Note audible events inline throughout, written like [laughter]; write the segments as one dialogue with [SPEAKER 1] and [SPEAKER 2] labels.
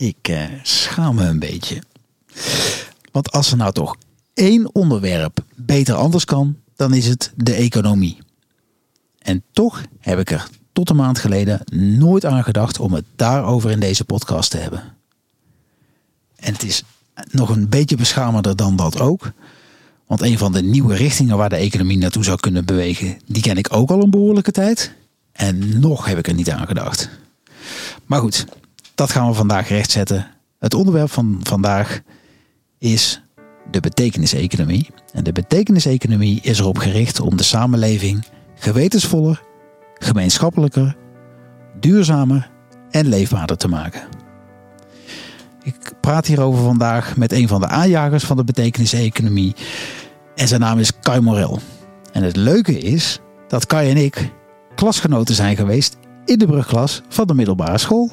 [SPEAKER 1] Ik uh, schaam me een beetje. Want als er nou toch één onderwerp beter anders kan, dan is het de economie. En toch heb ik er tot een maand geleden nooit aan gedacht om het daarover in deze podcast te hebben. En het is nog een beetje beschamender dan dat ook. Want een van de nieuwe richtingen waar de economie naartoe zou kunnen bewegen, die ken ik ook al een behoorlijke tijd. En nog heb ik er niet aan gedacht. Maar goed, dat gaan we vandaag rechtzetten. Het onderwerp van vandaag is de betekeniseconomie. En de betekeniseconomie is erop gericht om de samenleving gewetensvoller, gemeenschappelijker, duurzamer en leefbaarder te maken. Ik praat hierover vandaag met een van de aanjagers van de betekeniseconomie. En zijn naam is Kai Morel. En het leuke is dat Kai en ik klasgenoten zijn geweest in de brugklas van de middelbare school.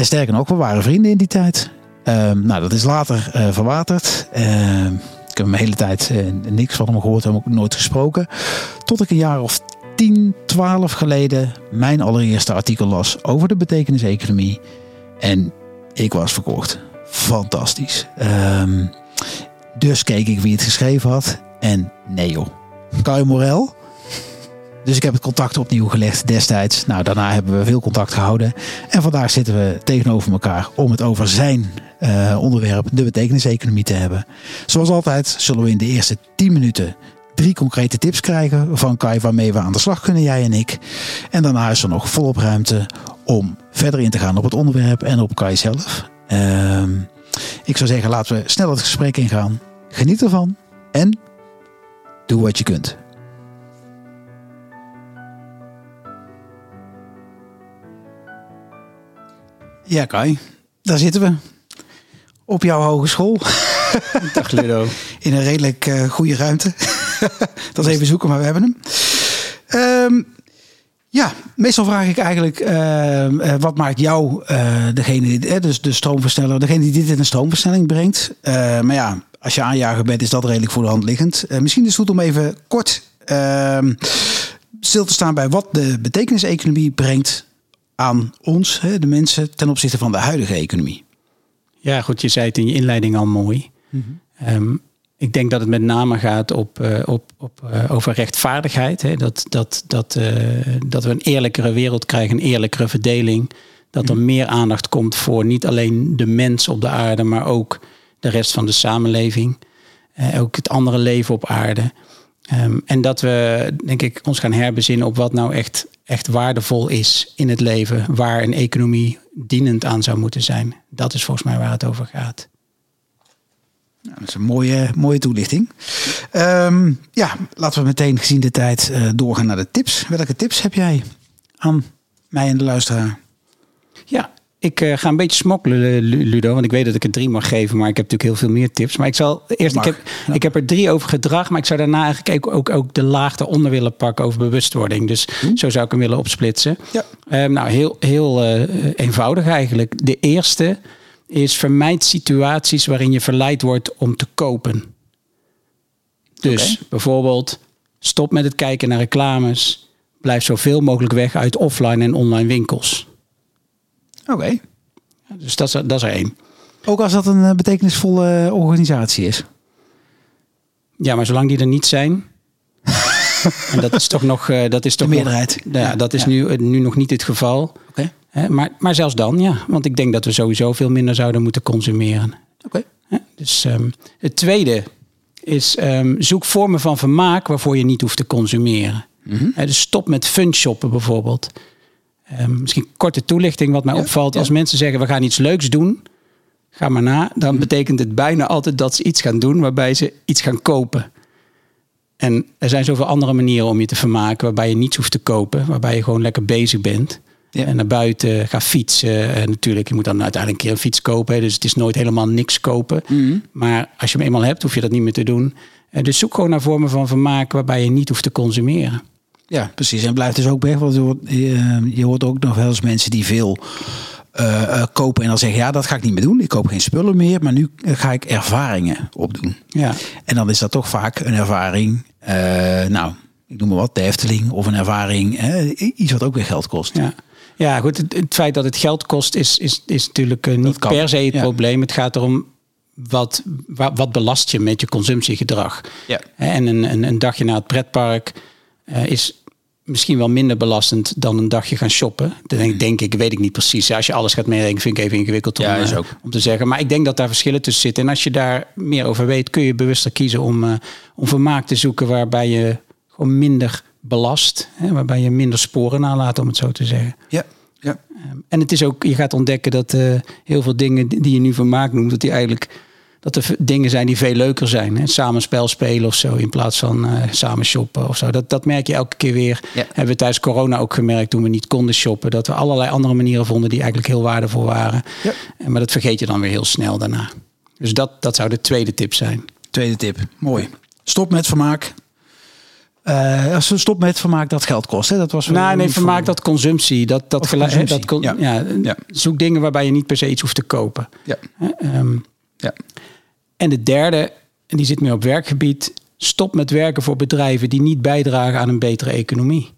[SPEAKER 1] En sterker nog, we waren vrienden in die tijd. Ehm, nou, dat is later uh, verwaterd. Ehm, ik heb hem de hele tijd uh, niks van hem gehoord, heb ook nooit gesproken. Tot ik een jaar of 10, 12 geleden mijn allereerste artikel las over de betekeniseconomie. En ik was verkocht. Fantastisch. Um, dus keek ik wie het geschreven had. En nee joh. Kai Morel. Dus ik heb het contact opnieuw gelegd destijds. Nou, daarna hebben we veel contact gehouden. En vandaag zitten we tegenover elkaar om het over zijn uh, onderwerp, de betekeniseconomie, te hebben. Zoals altijd zullen we in de eerste 10 minuten drie concrete tips krijgen van Kai waarmee we aan de slag kunnen, jij en ik. En daarna is er nog volop ruimte om verder in te gaan op het onderwerp en op Kai zelf. Uh, ik zou zeggen, laten we snel het gesprek ingaan. Geniet ervan en doe wat je kunt. Ja, Kai, daar zitten we. Op jouw hogeschool. [laughs]
[SPEAKER 2] Dag Ludo. [laughs]
[SPEAKER 1] In een redelijk uh, goede ruimte. [laughs] dat is even zoeken, maar we hebben hem. Um, ja, meestal vraag ik eigenlijk uh, wat maakt jou uh, degene, dus de stroomversneller, degene die dit in een stroomversnelling brengt. maar ja, als je aanjager bent, is dat redelijk voor de hand liggend. misschien is het goed om even kort ehm, stil te staan bij wat de betekeniseconomie brengt aan ons, de mensen, ten opzichte van de huidige economie.
[SPEAKER 2] Ja, goed, je zei het in je inleiding al mooi. Mm -hmm. Ik denk dat het met name gaat op, uh, op, op, uh, over rechtvaardigheid. Hè? Dat, dat, dat, uh, dat we een eerlijkere wereld krijgen, een eerlijkere verdeling. Dat er mhm. meer aandacht komt voor niet alleen de mens op de aarde, maar ook de rest van de samenleving. ook het andere leven op aarde. Um, en dat we, denk ik, ons gaan herbezinnen op wat nou echt, echt waardevol is in het leven. Waar een economie dienend aan zou moeten zijn. Dat is volgens mij waar het over gaat.
[SPEAKER 1] Nou, dat is een mooie, mooie toelichting. Um, ja, laten we meteen gezien de tijd uh, doorgaan naar de tips. Welke tips heb jij aan mij en de luisteraar?
[SPEAKER 2] Ja, ik uh, ga een beetje smokkelen, Ludo, want ik weet dat ik er drie mag geven, maar ik heb natuurlijk heel veel meer tips. Maar ik zal eerst, ik heb, ja. ik heb er drie over gedrag, maar ik zou daarna eigenlijk ook, ook, ook de laag eronder willen pakken over bewustwording. Dus hm? zo zou ik hem willen opsplitsen. Ja. Um, nou, heel, heel uh, eenvoudig eigenlijk. De eerste is vermijd situaties waarin je verleid wordt om te kopen. Dus okay. bijvoorbeeld stop met het kijken naar reclames. Blijf zoveel mogelijk weg uit offline en online winkels.
[SPEAKER 1] Oké. Okay.
[SPEAKER 2] Dus dat is, dat is er één.
[SPEAKER 1] Ook als dat een eh, betekenisvolle organisatie is.
[SPEAKER 2] Ja, maar zolang die er niet zijn. [laughs] en dat is toch nog. Uh, dat is toch
[SPEAKER 1] de meerderheid.
[SPEAKER 2] Nog, ja, dat is ja. Nu, nu nog niet het geval. Oké. Okay. Maar, maar zelfs dan, ja. Want ik denk dat we sowieso veel minder zouden moeten consumeren.
[SPEAKER 1] Oké.
[SPEAKER 2] Okay. Dus um, het tweede is um, zoek vormen van vermaak waarvoor je niet hoeft te consumeren. Mm -hmm. Dus stop met fun shoppen bijvoorbeeld. Um, misschien korte toelichting wat mij ja, opvalt. Ja. Als mensen zeggen we gaan iets leuks doen, ga maar na. Dan mm. betekent het bijna altijd dat ze iets gaan doen waarbij ze iets gaan kopen. En er zijn zoveel andere manieren om je te vermaken waarbij je niets hoeft te kopen. Waarbij je gewoon lekker bezig bent. Ja. En naar buiten ga fietsen. En natuurlijk, je moet dan uiteindelijk een keer een fiets kopen. Dus het is nooit helemaal niks kopen. Mm. Maar als je hem eenmaal hebt, hoef je dat niet meer te doen. Dus zoek gewoon naar vormen van vermaak waarbij je niet hoeft te consumeren.
[SPEAKER 1] Ja, precies. En blijf dus ook weg. Want je hoort, je, je hoort ook nog wel eens mensen die veel uh, uh, kopen en dan zeggen: Ja, dat ga ik niet meer doen. Ik koop geen spullen meer. Maar nu ga ik ervaringen opdoen.
[SPEAKER 2] Ja.
[SPEAKER 1] En dan is dat toch vaak een ervaring. Uh, nou, ik noem maar wat, de Efteling of een ervaring. iets wat ook weer geld kost.
[SPEAKER 2] Ja. Ja, goed. Het, het feit dat het geld kost is, is, is natuurlijk eh, niet
[SPEAKER 1] kan,
[SPEAKER 2] per se het
[SPEAKER 1] ja.
[SPEAKER 2] probleem. Het gaat erom wat, wat, wat belast je met je consumptiegedrag.
[SPEAKER 1] Ja.
[SPEAKER 2] En een, een, een dagje naar het pretpark eh, is misschien wel minder belastend dan een dagje gaan shoppen. Dat denk, denk ik, weet ik niet precies. Als je alles gaat meerekenen, vind ik even ingewikkeld om,
[SPEAKER 1] Ja, is
[SPEAKER 2] eh, om te zeggen. Maar ik denk dat daar verschillen tussen zitten. En als je daar meer over weet, kun je bewuster kiezen om, eh, om vermaak te zoeken waarbij je gewoon minder belast. Hè, waarbij je minder sporen nalaat, om het zo te zeggen.
[SPEAKER 1] Ja. ja.
[SPEAKER 2] Ehm, En het is ook, je gaat ontdekken dat eh, heel veel dingen die je nu vermaak noemt, dat die eigenlijk dat er dingen zijn die veel leuker zijn. Hè? Samen spel spelen of zo, in plaats van eh, samen shoppen of zo. Dat, dat merk je elke keer weer.
[SPEAKER 1] Ja.
[SPEAKER 2] Hebben we tijdens corona ook gemerkt toen we niet konden shoppen. Dat we allerlei andere manieren vonden die eigenlijk heel waardevol waren.
[SPEAKER 1] Ja.
[SPEAKER 2] Maar dat vergeet je dan weer heel snel daarna. Dus dat, dat zou de tweede tip zijn.
[SPEAKER 1] Tweede tip. Mooi. Stop met vermaak. Eh, als we stop met vermaak dat geld kost. Hè? Dat was
[SPEAKER 2] Nou, nee,
[SPEAKER 1] voor-
[SPEAKER 2] vermaak dat consumptie. Dat, dat, gelu-
[SPEAKER 1] consumptie,
[SPEAKER 2] dat con-
[SPEAKER 1] ja.
[SPEAKER 2] Zoek dingen waarbij je niet per se iets hoeft te kopen.
[SPEAKER 1] Ja.
[SPEAKER 2] Ehm,
[SPEAKER 1] ja.
[SPEAKER 2] En de derde, en die zit meer op werkgebied. Stop met werken voor bedrijven die niet bijdragen aan een betere economie.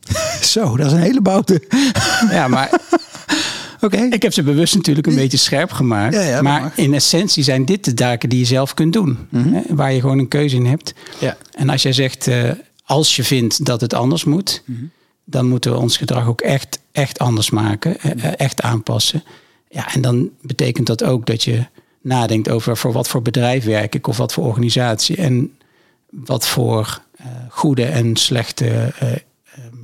[SPEAKER 2] [laughs]
[SPEAKER 1] Zo, dat is een hele boute. [laughs]
[SPEAKER 2] Ja, maar [laughs]
[SPEAKER 1] Oké.
[SPEAKER 2] ik heb ze bewust natuurlijk een beetje scherp gemaakt.
[SPEAKER 1] Ja, ja,
[SPEAKER 2] maar in essentie zijn dit de taken die je zelf kunt doen. Hè, waar je gewoon een keuze in hebt.
[SPEAKER 1] Ja.
[SPEAKER 2] En als jij zegt, eh, als je vindt dat het anders moet, dan moeten we ons gedrag ook echt, echt anders maken, eh, eh, echt aanpassen. Ja, en dan betekent dat ook dat je nadenkt over voor wat voor bedrijf werk ik of wat voor organisatie en wat voor eh, goede en slechte eh, ehm,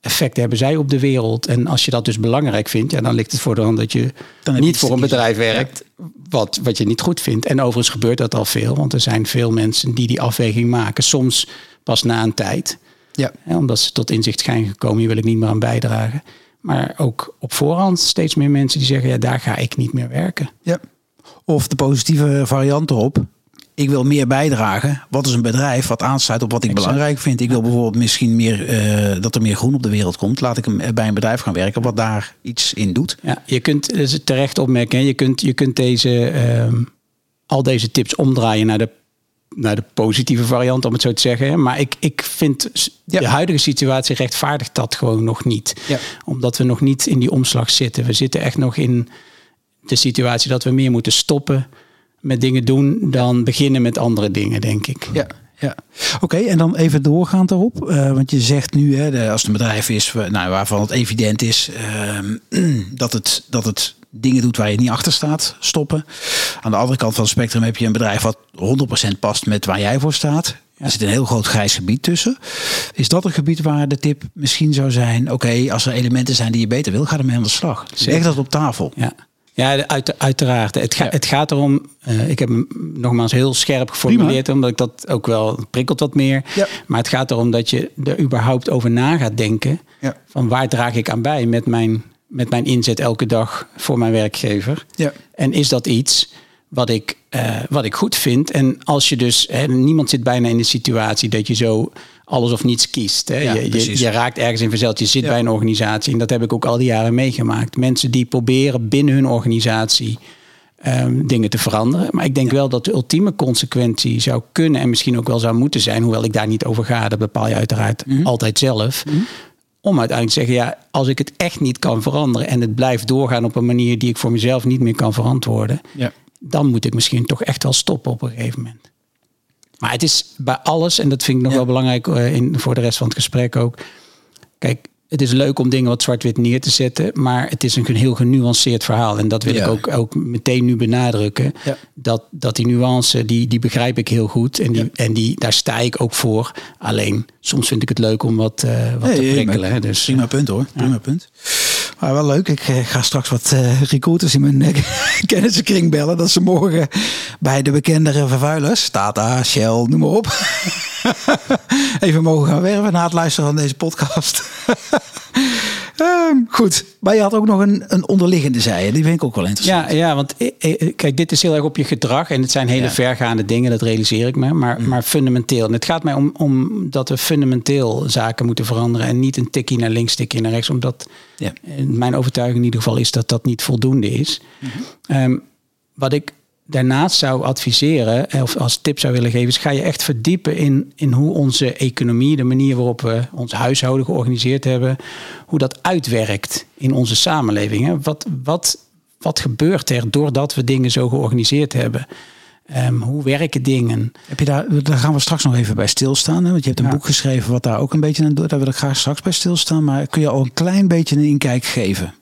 [SPEAKER 2] effecten hebben zij op de wereld. En als je dat dus belangrijk vindt, ja, dan ligt het voor de hand dat je
[SPEAKER 1] Dan
[SPEAKER 2] niet voor een bedrijf werkt wat, wat je niet goed vindt. En overigens gebeurt dat al veel, want er zijn veel mensen die die afweging maken. Soms pas na een tijd,
[SPEAKER 1] Ja.
[SPEAKER 2] hè, omdat ze tot inzicht zijn gekomen, hier wil ik niet meer aan bijdragen. Maar ook op voorhand steeds meer mensen die zeggen, ja, daar ga ik niet meer werken.
[SPEAKER 1] ja. Of de positieve variant erop. Ik wil meer bijdragen. Wat is een bedrijf wat aansluit op wat ik
[SPEAKER 2] Exact.
[SPEAKER 1] belangrijk vind? Ik wil bijvoorbeeld misschien meer eh, dat er meer groen op de wereld komt. Laat ik hem bij een bedrijf gaan werken wat daar iets in doet.
[SPEAKER 2] Ja, je kunt is terecht opmerken. hè. Je kunt, je kunt deze, ehm, al deze tips omdraaien naar de, naar de positieve variant, om het zo te zeggen. Maar ik, ik vind de huidige situatie rechtvaardigt dat gewoon nog niet.
[SPEAKER 1] Ja.
[SPEAKER 2] Omdat we nog niet in die omslag zitten. We zitten echt nog in de situatie dat we meer moeten stoppen met dingen doen dan beginnen met andere dingen, denk ik.
[SPEAKER 1] Ja, ja. Oké, en dan even doorgaand daarop. Eh, want je zegt nu, hè, de, als het een bedrijf is nou, waarvan het evident is ehm, [clears throat] dat, het, dat het dingen doet waar je niet achter staat, stoppen. Aan de andere kant van het spectrum heb je een bedrijf wat 100% past met waar jij voor staat. Er zit een heel groot grijs gebied tussen. Is dat een gebied waar de tip misschien zou zijn? Oké, als er elementen zijn die je beter wil, ga ermee aan de slag. Leg dat op tafel.
[SPEAKER 2] Ja, ja uit, uiteraard. Het, ga,
[SPEAKER 1] Ja.
[SPEAKER 2] het gaat erom, eh, ik heb hem nogmaals heel scherp geformuleerd, omdat ik dat ook wel prikkelt wat meer.
[SPEAKER 1] Ja.
[SPEAKER 2] Maar het gaat erom dat je er überhaupt over na gaat denken.
[SPEAKER 1] Ja.
[SPEAKER 2] Van waar draag ik aan bij met mijn, met mijn inzet elke dag voor mijn werkgever?
[SPEAKER 1] Ja.
[SPEAKER 2] En is dat iets wat ik, eh, wat ik goed vind? En als je dus, hè, niemand zit bijna in de situatie dat je zo alles of niets kiest. Hè?
[SPEAKER 1] Ja,
[SPEAKER 2] je, je, je raakt ergens in verzeld, je zit
[SPEAKER 1] Ja.
[SPEAKER 2] bij een organisatie. En dat heb ik ook al die jaren meegemaakt. Mensen die proberen binnen hun organisatie ehm, dingen te veranderen. Maar ik denk wel dat de ultieme consequentie zou kunnen en misschien ook wel zou moeten zijn, hoewel ik daar niet over ga, dat bepaal je uiteraard
[SPEAKER 1] Mhm.
[SPEAKER 2] altijd zelf. Om uiteindelijk te zeggen, ja, als ik het echt niet kan veranderen en het blijft doorgaan op een manier die ik voor mezelf niet meer kan verantwoorden, dan moet ik misschien toch echt wel stoppen op een gegeven moment. Maar het is bij alles, en dat vind ik nog
[SPEAKER 1] Ja.
[SPEAKER 2] wel belangrijk eh, in, voor de rest van het gesprek ook. Kijk, het is leuk om dingen wat zwart-wit neer te zetten, maar het is een heel genuanceerd verhaal. En dat wil
[SPEAKER 1] Ja.
[SPEAKER 2] ik ook, ook meteen nu benadrukken.
[SPEAKER 1] Ja.
[SPEAKER 2] Dat, dat die nuance, die, die begrijp ik heel goed. En, die, en die, daar sta ik ook voor. Alleen, soms vind ik het leuk om wat, eh, wat te prikkelen. Dus,
[SPEAKER 1] prima punt hoor. Prima punt. Maar wel leuk. Ik eh, ga straks wat eh, recruiters in mijn eh, [laughs] kennissenkring bellen. Dat ze morgen bij de bekendere vervuilers, Tata, Shell, noem maar op. [laughs] Even mogen gaan werven na het luisteren van deze podcast. [laughs] Ehm, goed. Maar je had ook nog een, een onderliggende zij. Die vind ik ook wel interessant.
[SPEAKER 2] Ja, ja, want kijk, dit is heel erg op je gedrag. En het zijn hele
[SPEAKER 1] Ja. Mm.
[SPEAKER 2] vergaande dingen, dat realiseer ik me. Maar, maar fundamenteel. En het gaat mij om, om dat we fundamenteel zaken moeten veranderen. En niet een tikkie naar links, tikkie naar rechts. Omdat
[SPEAKER 1] Ja.
[SPEAKER 2] mijn overtuiging in ieder geval is dat dat niet voldoende is.
[SPEAKER 1] Mhm.
[SPEAKER 2] Ehm, wat ik daarnaast zou adviseren, eh, of als tip zou willen geven, is ga je echt verdiepen in, in hoe onze economie, de manier waarop we ons huishouden georganiseerd hebben, hoe dat uitwerkt in onze samenleving. Hè? Wat, wat, wat gebeurt er doordat we dingen zo georganiseerd hebben? Ehm, hoe werken dingen?
[SPEAKER 1] Heb je daar, daar gaan we straks nog even bij stilstaan. Hè? Want je hebt een
[SPEAKER 2] Ja.
[SPEAKER 1] boek geschreven wat daar ook een beetje aan doet. Daar wil ik graag straks bij stilstaan. Maar kun je al een klein beetje een inkijk geven?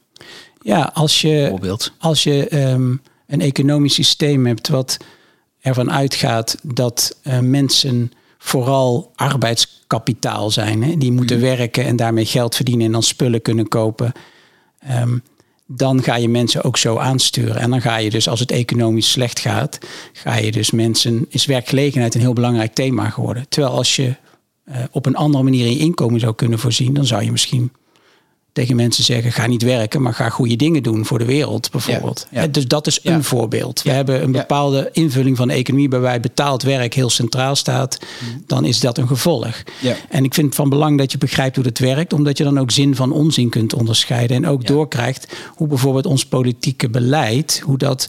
[SPEAKER 2] Ja, als je,
[SPEAKER 1] Bijvoorbeeld.
[SPEAKER 2] als je ehm, een economisch systeem hebt wat ervan uitgaat dat eh, mensen vooral arbeidskapitaal zijn, hè, die moeten werken en daarmee geld verdienen en dan spullen kunnen kopen, ehm, dan ga je mensen ook zo aansturen. En dan ga je dus, als het economisch slecht gaat, ga je dus mensen, is werkgelegenheid een heel belangrijk thema geworden. Terwijl als je eh, op een andere manier in je inkomen zou kunnen voorzien, dan zou je misschien tegen mensen zeggen: ga niet werken, maar ga goede dingen doen voor de wereld, bijvoorbeeld.
[SPEAKER 1] Ja, ja.
[SPEAKER 2] Dus dat is
[SPEAKER 1] Ja.
[SPEAKER 2] een voorbeeld. We hebben een bepaalde invulling van de economie waarbij betaald werk heel centraal staat. Dan is dat een gevolg. En ik vind het van belang dat je begrijpt hoe het werkt, omdat je dan ook zin van onzin kunt onderscheiden. En ook doorkrijgt hoe bijvoorbeeld ons politieke beleid, hoe dat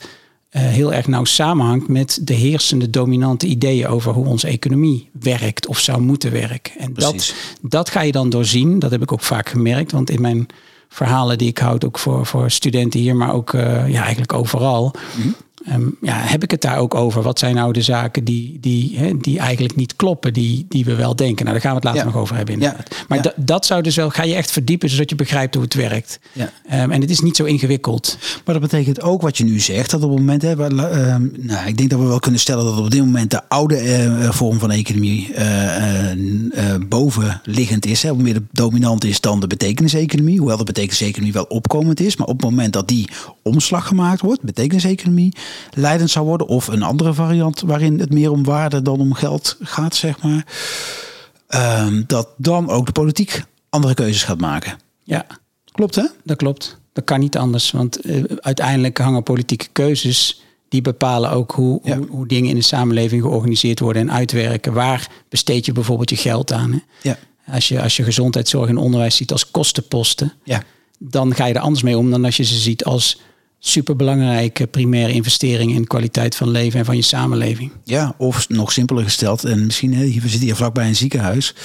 [SPEAKER 2] eh, heel erg nauw samenhangt met de heersende dominante ideeën over hoe onze economie werkt of zou moeten werken. En dat,
[SPEAKER 1] Precies.
[SPEAKER 2] dat ga je dan doorzien. Dat heb ik ook vaak gemerkt, want in mijn verhalen die ik houd, ook voor, voor studenten hier, maar ook eh, ja, eigenlijk overal. Ehm, ja, heb ik het daar ook over? Wat zijn nou de zaken die, die, hè, die eigenlijk niet kloppen, die, die we wel denken? Nou, daar gaan we het later
[SPEAKER 1] Ja.
[SPEAKER 2] nog over hebben. Inderdaad. Maar
[SPEAKER 1] Ja.
[SPEAKER 2] da- dat zou dus wel, ga je echt verdiepen zodat je begrijpt hoe het werkt.
[SPEAKER 1] Ja.
[SPEAKER 2] Ehm, en het is niet zo ingewikkeld.
[SPEAKER 1] Maar dat betekent ook wat je nu zegt, dat op het moment, hè, waar, ehm, nou, ik denk dat we wel kunnen stellen dat op dit moment de oude eh, vorm van economie eh, eh, eh, bovenliggend is, hè, meer dominant is dan de betekeniseconomie. Hoewel de betekeniseconomie wel opkomend is, maar op het moment dat die omslag gemaakt wordt, betekeniseconomie, leidend zou worden, of een andere variant waarin het meer om waarde dan om geld gaat, zeg maar, ehm, dat dan ook de politiek andere keuzes gaat maken.
[SPEAKER 2] Ja,
[SPEAKER 1] Klopt hè?
[SPEAKER 2] dat klopt. Dat kan niet anders. Want eh, uiteindelijk hangen politieke keuzes. Die bepalen ook hoe,
[SPEAKER 1] Ja.
[SPEAKER 2] hoe, hoe dingen in de samenleving georganiseerd worden en uitwerken. Waar besteed je bijvoorbeeld je geld aan? Hè?
[SPEAKER 1] Ja.
[SPEAKER 2] Als, je, als je gezondheidszorg en onderwijs ziet als kostenposten,
[SPEAKER 1] Ja.
[SPEAKER 2] dan ga je er anders mee om dan als je ze ziet als superbelangrijke primaire investeringen in kwaliteit van leven en van je samenleving.
[SPEAKER 1] Ja, of nog simpeler gesteld, en misschien, hè, we zitten hier vlakbij een ziekenhuis.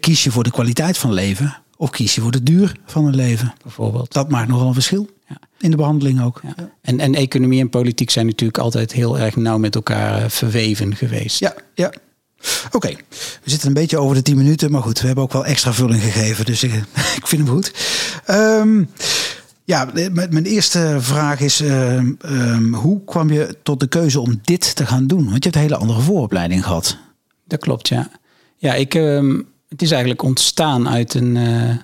[SPEAKER 1] Kies je voor de kwaliteit van leven of kies je voor de duur van het leven?
[SPEAKER 2] Bijvoorbeeld.
[SPEAKER 1] Dat maakt nogal een verschil.
[SPEAKER 2] Ja.
[SPEAKER 1] In de behandeling ook.
[SPEAKER 2] Ja. En, en economie en politiek zijn natuurlijk altijd heel erg nauw met elkaar eh, verweven geweest.
[SPEAKER 1] Ja, ja. Oké, we zitten een beetje over de 10 minuten, maar goed, we hebben ook wel extra vulling gegeven, dus ik, [laughs] ik vind hem goed. Ehm, ja, mijn mijn eerste vraag is, ehm, ehm, hoe kwam je tot de keuze om dit te gaan doen? Want je hebt een hele andere vooropleiding gehad.
[SPEAKER 2] Dat klopt, ja. Ja, ik, ehm, het is eigenlijk ontstaan uit een, eh,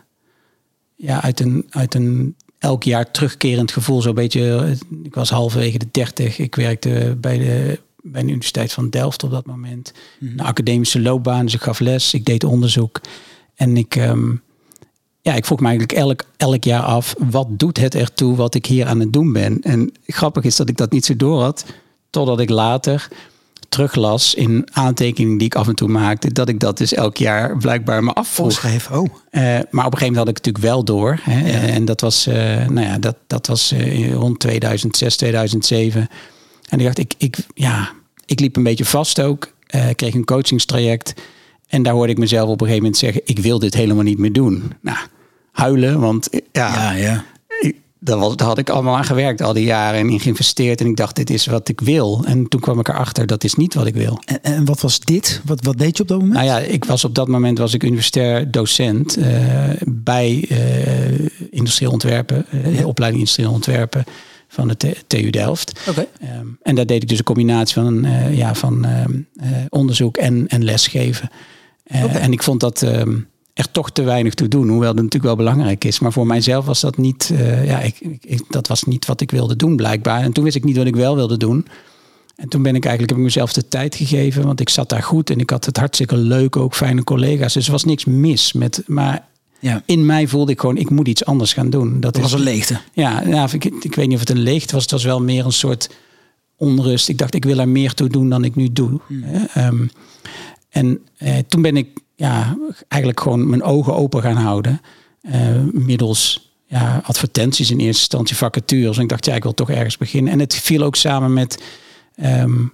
[SPEAKER 2] ja, uit een, uit een elk jaar terugkerend gevoel. Zo'n beetje, eh, ik was halverwege de dertig. Ik werkte bij de, bij de Universiteit van Delft op dat moment. Een academische loopbaan, dus ik gaf les, ik deed onderzoek. En ik, ehm, ja, ik vroeg me eigenlijk elk, elk jaar af, wat doet het ertoe wat ik hier aan het doen ben? En grappig is dat ik dat niet zo door had, totdat ik later teruglas in aantekeningen die ik af en toe maakte, dat ik dat dus elk jaar blijkbaar me afvroeg.
[SPEAKER 1] Volschreef, oh.
[SPEAKER 2] Eh, maar op een gegeven moment had ik het natuurlijk wel door. Hè, En dat was, eh, nou ja, dat, dat was eh, rond 2006, 2007. En ik dacht, ik, ik, ja, ik liep een beetje vast ook. Kreeg een coachingstraject. En daar hoorde ik mezelf op een gegeven moment zeggen, ik wil dit helemaal niet meer doen. Nou, huilen, want ja,
[SPEAKER 1] Ja,
[SPEAKER 2] was, daar had ik allemaal aan gewerkt al die jaren en in geïnvesteerd. En ik dacht, dit is wat ik wil. En toen kwam ik erachter, dat is niet wat ik wil.
[SPEAKER 1] En, en wat was dit? Wat, wat deed je op dat moment?
[SPEAKER 2] Nou ja, ik was op dat moment was ik universitair docent eh, bij eh industrieel ontwerpen, de opleiding industrieel ontwerpen van de TU Delft.
[SPEAKER 1] Oké.
[SPEAKER 2] Ehm, en daar deed ik dus een combinatie van, ja, van ehm, eh, onderzoek en, en lesgeven.
[SPEAKER 1] Oké.
[SPEAKER 2] En ik vond dat ehm, er toch te weinig toe doen, hoewel dat natuurlijk wel belangrijk is. Maar voor mijzelf was dat niet, eh, ja, ik, ik, dat was niet wat ik wilde doen blijkbaar. En toen wist ik niet wat ik wel wilde doen. En toen ben ik eigenlijk, heb ik mezelf de tijd gegeven, want ik zat daar goed en ik had het hartstikke leuk, ook fijne collega's. Dus er was niks mis met, maar
[SPEAKER 1] Ja.
[SPEAKER 2] in mij voelde ik gewoon, ik moet iets anders gaan doen. Dat
[SPEAKER 1] Dat
[SPEAKER 2] is
[SPEAKER 1] was een leegte.
[SPEAKER 2] ja, nou, ik, ik weet niet of het een leegte was. Het was wel meer een soort onrust. Ik dacht, ik wil er meer toe doen dan ik nu doe. Hè, ehm, en eh, toen ben ik ja, eigenlijk gewoon mijn ogen open gaan houden. eh, middels ja, advertenties in eerste instantie, vacatures. En ik dacht, ja, ik wil toch ergens beginnen. En het viel ook samen met Ehm,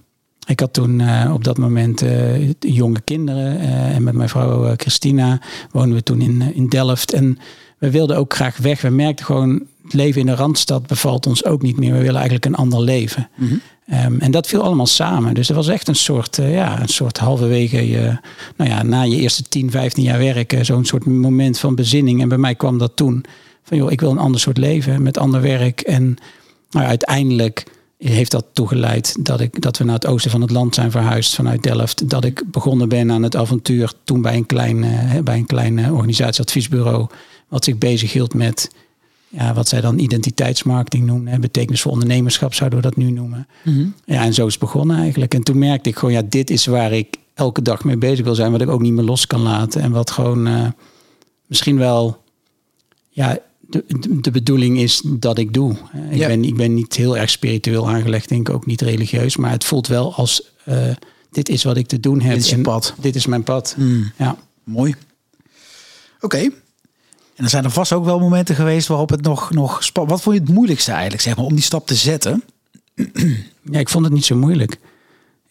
[SPEAKER 2] ik had toen uh, op dat moment uh, jonge kinderen. En met mijn vrouw Christina woonden we toen in, in Delft. En we wilden ook graag weg. We merkten gewoon, het leven in de Randstad bevalt ons ook niet meer. We willen eigenlijk een ander leven. Mm -hmm. um, en dat viel allemaal samen. Dus er was echt een soort, ja, een soort halverwege je, nou ja, na je eerste 10, 15 jaar werken, zo'n soort moment van bezinning. En bij mij kwam dat toen van joh, ik wil een ander soort leven met ander werk. En nou, uiteindelijk heeft dat toegeleid dat, ik, dat we naar het oosten van het land zijn verhuisd vanuit Delft. Dat ik begonnen ben aan het avontuur toen bij een klein, uh, bij een klein uh, organisatieadviesbureau. Wat zich bezig hield met ja, wat zij dan identiteitsmarketing noemen. Betekenisvol ondernemerschap zouden we dat nu noemen. Mm -hmm. Ja, en zo is het begonnen eigenlijk. En toen merkte ik gewoon, ja, dit is waar ik elke dag mee bezig wil zijn. Wat ik ook niet meer los kan laten. En wat gewoon uh, misschien wel ja, de, de bedoeling is dat ik doe. Ik, ja. ben, ik ben niet heel erg spiritueel aangelegd, denk ik ook niet religieus, maar het voelt wel als uh, dit is wat ik te doen heb.
[SPEAKER 1] Dit is je pad.
[SPEAKER 2] Dit is mijn pad.
[SPEAKER 1] Mm.
[SPEAKER 2] Ja.
[SPEAKER 1] Mooi. Oké. Okay. En er zijn er vast ook wel momenten geweest waarop het nog, nog Wat vond je het moeilijkste eigenlijk, zeg maar, om die stap te zetten?
[SPEAKER 2] Ja, ik vond het niet zo moeilijk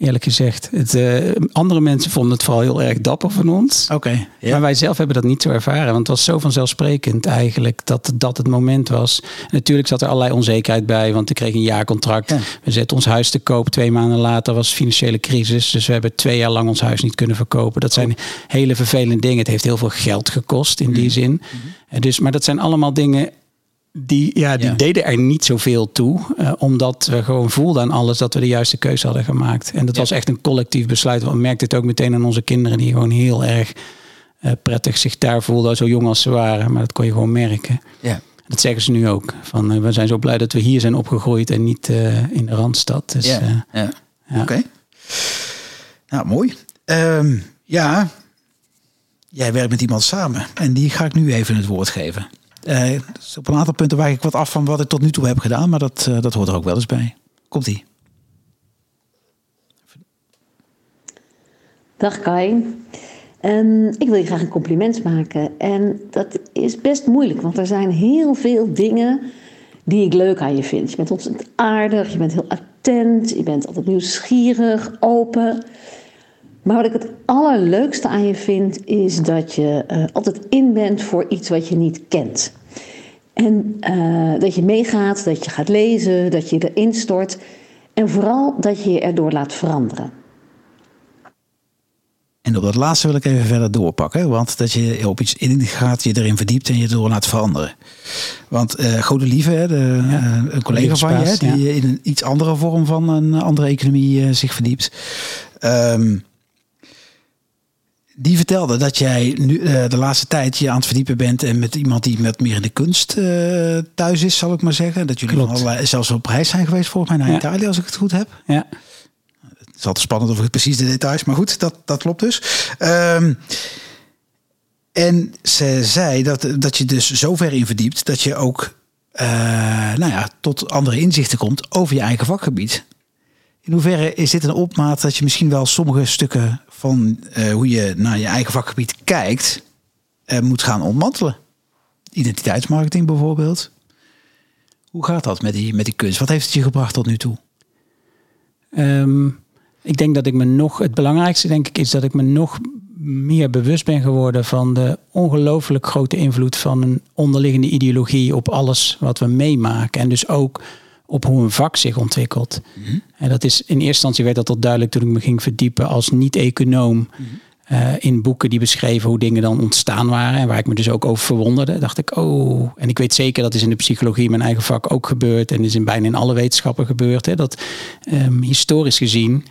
[SPEAKER 2] eerlijk gezegd. Het, uh, andere mensen vonden het vooral heel erg dapper van ons.
[SPEAKER 1] Oké. Okay.
[SPEAKER 2] Maar wij zelf hebben dat niet zo ervaren. Want het was zo vanzelfsprekend eigenlijk dat dat het moment was. En natuurlijk zat er allerlei onzekerheid bij. Want ik kreeg een jaarcontract. Ja. We zetten ons huis te koop. Twee maanden later was financiële crisis. Dus we hebben twee jaar lang ons huis niet kunnen verkopen. Dat zijn hele vervelende dingen. Het heeft heel veel geld gekost in die zin. Mm -hmm. Dus, maar dat zijn allemaal dingen die, ja, die ja. deden er niet zoveel toe. Uh, omdat we gewoon voelden aan alles dat we de juiste keuze hadden gemaakt. En dat ja. was echt een collectief besluit. We merkten het ook meteen aan onze kinderen die gewoon heel erg uh, prettig zich daar voelden. Zo jong als ze waren. Maar dat kon je gewoon merken.
[SPEAKER 1] Ja.
[SPEAKER 2] Dat zeggen ze nu ook. Van, uh, we zijn zo blij dat we hier zijn opgegroeid en niet in de Randstad. Dus,
[SPEAKER 1] ja, ja. Oké. Okay. Nou, mooi. Um, ja, jij werkt met iemand samen. En die ga ik nu even het woord geven. Dus op een aantal punten wijk ik wat af van wat ik tot nu toe heb gedaan, maar dat, uh, dat hoort er ook wel eens bij. Komt ie.
[SPEAKER 3] Dag Kai. Um, ik wil je graag een compliment maken. En dat is best moeilijk, want er zijn heel veel dingen die ik leuk aan je vind. Je bent ontzettend aardig, je bent heel attent, je bent altijd nieuwsgierig, open. Maar wat ik het allerleukste aan je vind, is dat je uh, altijd in bent voor iets wat je niet kent. En uh, dat je meegaat, dat je gaat lezen, dat je erin stort. En vooral dat je je erdoor laat veranderen.
[SPEAKER 1] En op dat laatste wil ik even verder doorpakken. Want dat je op iets in gaat, je erin verdiept en je door laat veranderen. Want uh, Gode Lieve, hè, de, ja, uh, een collega van je, die ja. in een iets andere vorm van een andere economie uh, zich verdiept. Um, die vertelde dat jij nu uh, de laatste tijd je aan het verdiepen bent en met iemand die met meer in de kunst uh, thuis is, zal ik maar zeggen. Dat jullie allerlei, zelfs op reis zijn geweest volgens mij naar ja. Italië, als ik het goed heb.
[SPEAKER 2] Ja.
[SPEAKER 1] Het is altijd spannend over precies de details, maar goed, dat, dat klopt dus. Um, en ze zei dat, dat je dus zo ver in verdiept dat je ook uh, nou ja, tot andere inzichten komt over je eigen vakgebied. In hoeverre is dit een opmaat dat je misschien wel sommige stukken van uh, hoe je naar je eigen vakgebied kijkt, uh, moet gaan ontmantelen? Identiteitsmarketing bijvoorbeeld. Hoe gaat dat met die, met die kunst? Wat heeft het je gebracht tot nu toe?
[SPEAKER 2] Um, ik denk dat ik me nog, het belangrijkste denk ik is dat ik me nog meer bewust ben geworden van de ongelooflijk grote invloed van een onderliggende ideologie op alles wat we meemaken. En dus ook op hoe een vak zich ontwikkelt. Mm -hmm. En dat is in eerste instantie werd dat al duidelijk toen ik me ging verdiepen als niet-econoom. Mm -hmm. uh, in boeken die beschreven hoe dingen dan ontstaan waren. En waar ik me dus ook over verwonderde. Dacht ik, oh. En ik weet zeker dat is in de psychologie, mijn eigen vak, ook gebeurd. En is in bijna in alle wetenschappen gebeurd. Hè, dat um, historisch gezien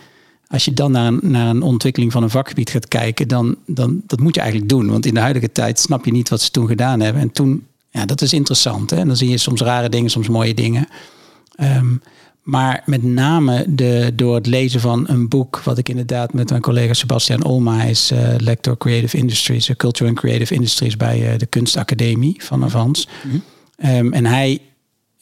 [SPEAKER 2] als je dan naar een, naar een ontwikkeling van een vakgebied gaat kijken, dan, dan dat moet je eigenlijk doen. Want in de huidige tijd snap je niet wat ze toen gedaan hebben. En toen, ja, dat is interessant. Hè? En dan zie je soms rare dingen, soms mooie dingen. Um, maar met name de, door het lezen van een boek, wat ik inderdaad met mijn collega Sebastian Olma, hij is uh, lector Creative Industries, uh, Culture and Creative Industries bij uh, de Kunstacademie van Avans. Mm -hmm. um, en hij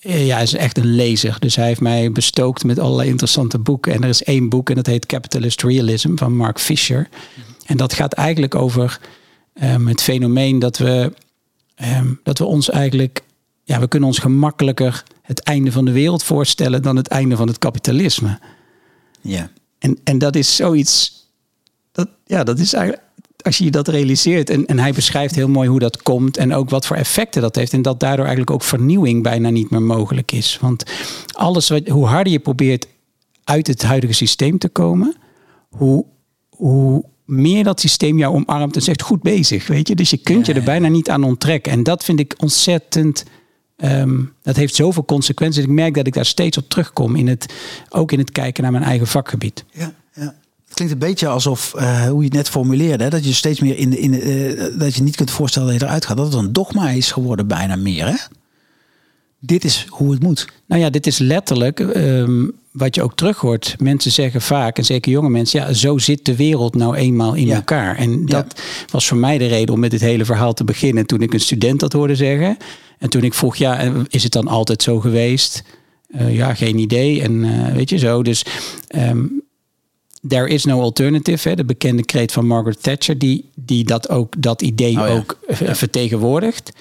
[SPEAKER 2] ja, is echt een lezer. Dus hij heeft mij bestookt met allerlei interessante boeken. En er is één boek en dat heet Capitalist Realism van Mark Fisher. Mm -hmm. En dat gaat eigenlijk over um, het fenomeen dat we, dat we ons eigenlijk, ja, we kunnen ons gemakkelijker het einde van de wereld voorstellen dan het einde van het kapitalisme.
[SPEAKER 1] Ja.
[SPEAKER 2] En, en dat is zoiets. Dat, ja, dat is eigenlijk. Als je dat realiseert. En, en hij beschrijft heel mooi hoe dat komt. En ook wat voor effecten dat heeft. En dat daardoor eigenlijk ook vernieuwing bijna niet meer mogelijk is. Want alles wat, hoe harder je probeert uit het huidige systeem te komen. Hoe, hoe meer dat systeem jou omarmt en zegt goed bezig. Weet je? Dus je kunt je er bijna niet aan onttrekken. En dat vind ik ontzettend. Ehm, dat heeft zoveel consequenties. Ik merk dat ik daar steeds op terugkom. In het, ook in het kijken naar mijn eigen vakgebied.
[SPEAKER 1] Ja, ja. Het klinkt een beetje alsof, eh, hoe je het net formuleerde, hè, dat je steeds meer in de, in de, eh, dat je niet kunt voorstellen dat je eruit gaat. Dat het een dogma is geworden, bijna meer. Hè? Dit is hoe het moet.
[SPEAKER 2] Nou ja, dit is letterlijk ehm, wat je ook terug hoort. Mensen zeggen vaak, en zeker jonge mensen, ja, zo zit de wereld nou eenmaal in
[SPEAKER 1] Ja.
[SPEAKER 2] elkaar. En dat was voor mij de reden om met dit hele verhaal te beginnen toen ik een student dat hoorde zeggen. En toen ik vroeg, ja, en is het dan altijd zo geweest? Eh, ja, geen idee. En eh, weet je zo. Dus ehm, there is no alternative. Hè, de bekende kreet van Margaret Thatcher, die, die dat ook dat idee
[SPEAKER 1] Oh ja.
[SPEAKER 2] ook eh, vertegenwoordigt.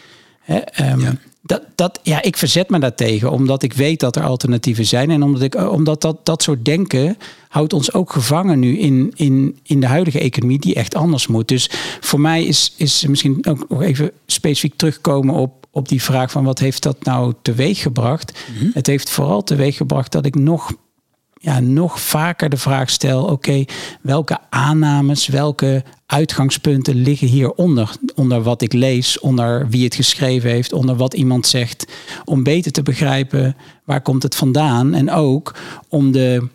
[SPEAKER 2] Hè, ehm,
[SPEAKER 1] Ja.
[SPEAKER 2] dat, dat, ja, ik verzet me daartegen, omdat ik weet dat er alternatieven zijn. En omdat, ik, eh, omdat dat, dat soort denken houdt ons ook gevangen nu in, in, in de huidige economie, die echt anders moet. Dus voor mij is, is misschien ook nog even specifiek terugkomen op, op die vraag van wat heeft dat nou teweeg gebracht? Het heeft vooral teweeg gebracht dat ik nog ja, nog vaker de vraag stel: oké, welke aannames, welke uitgangspunten liggen hieronder? Onder wat ik lees, onder wie het geschreven heeft, onder wat iemand zegt. Om beter te begrijpen waar komt het vandaan. En ook om de,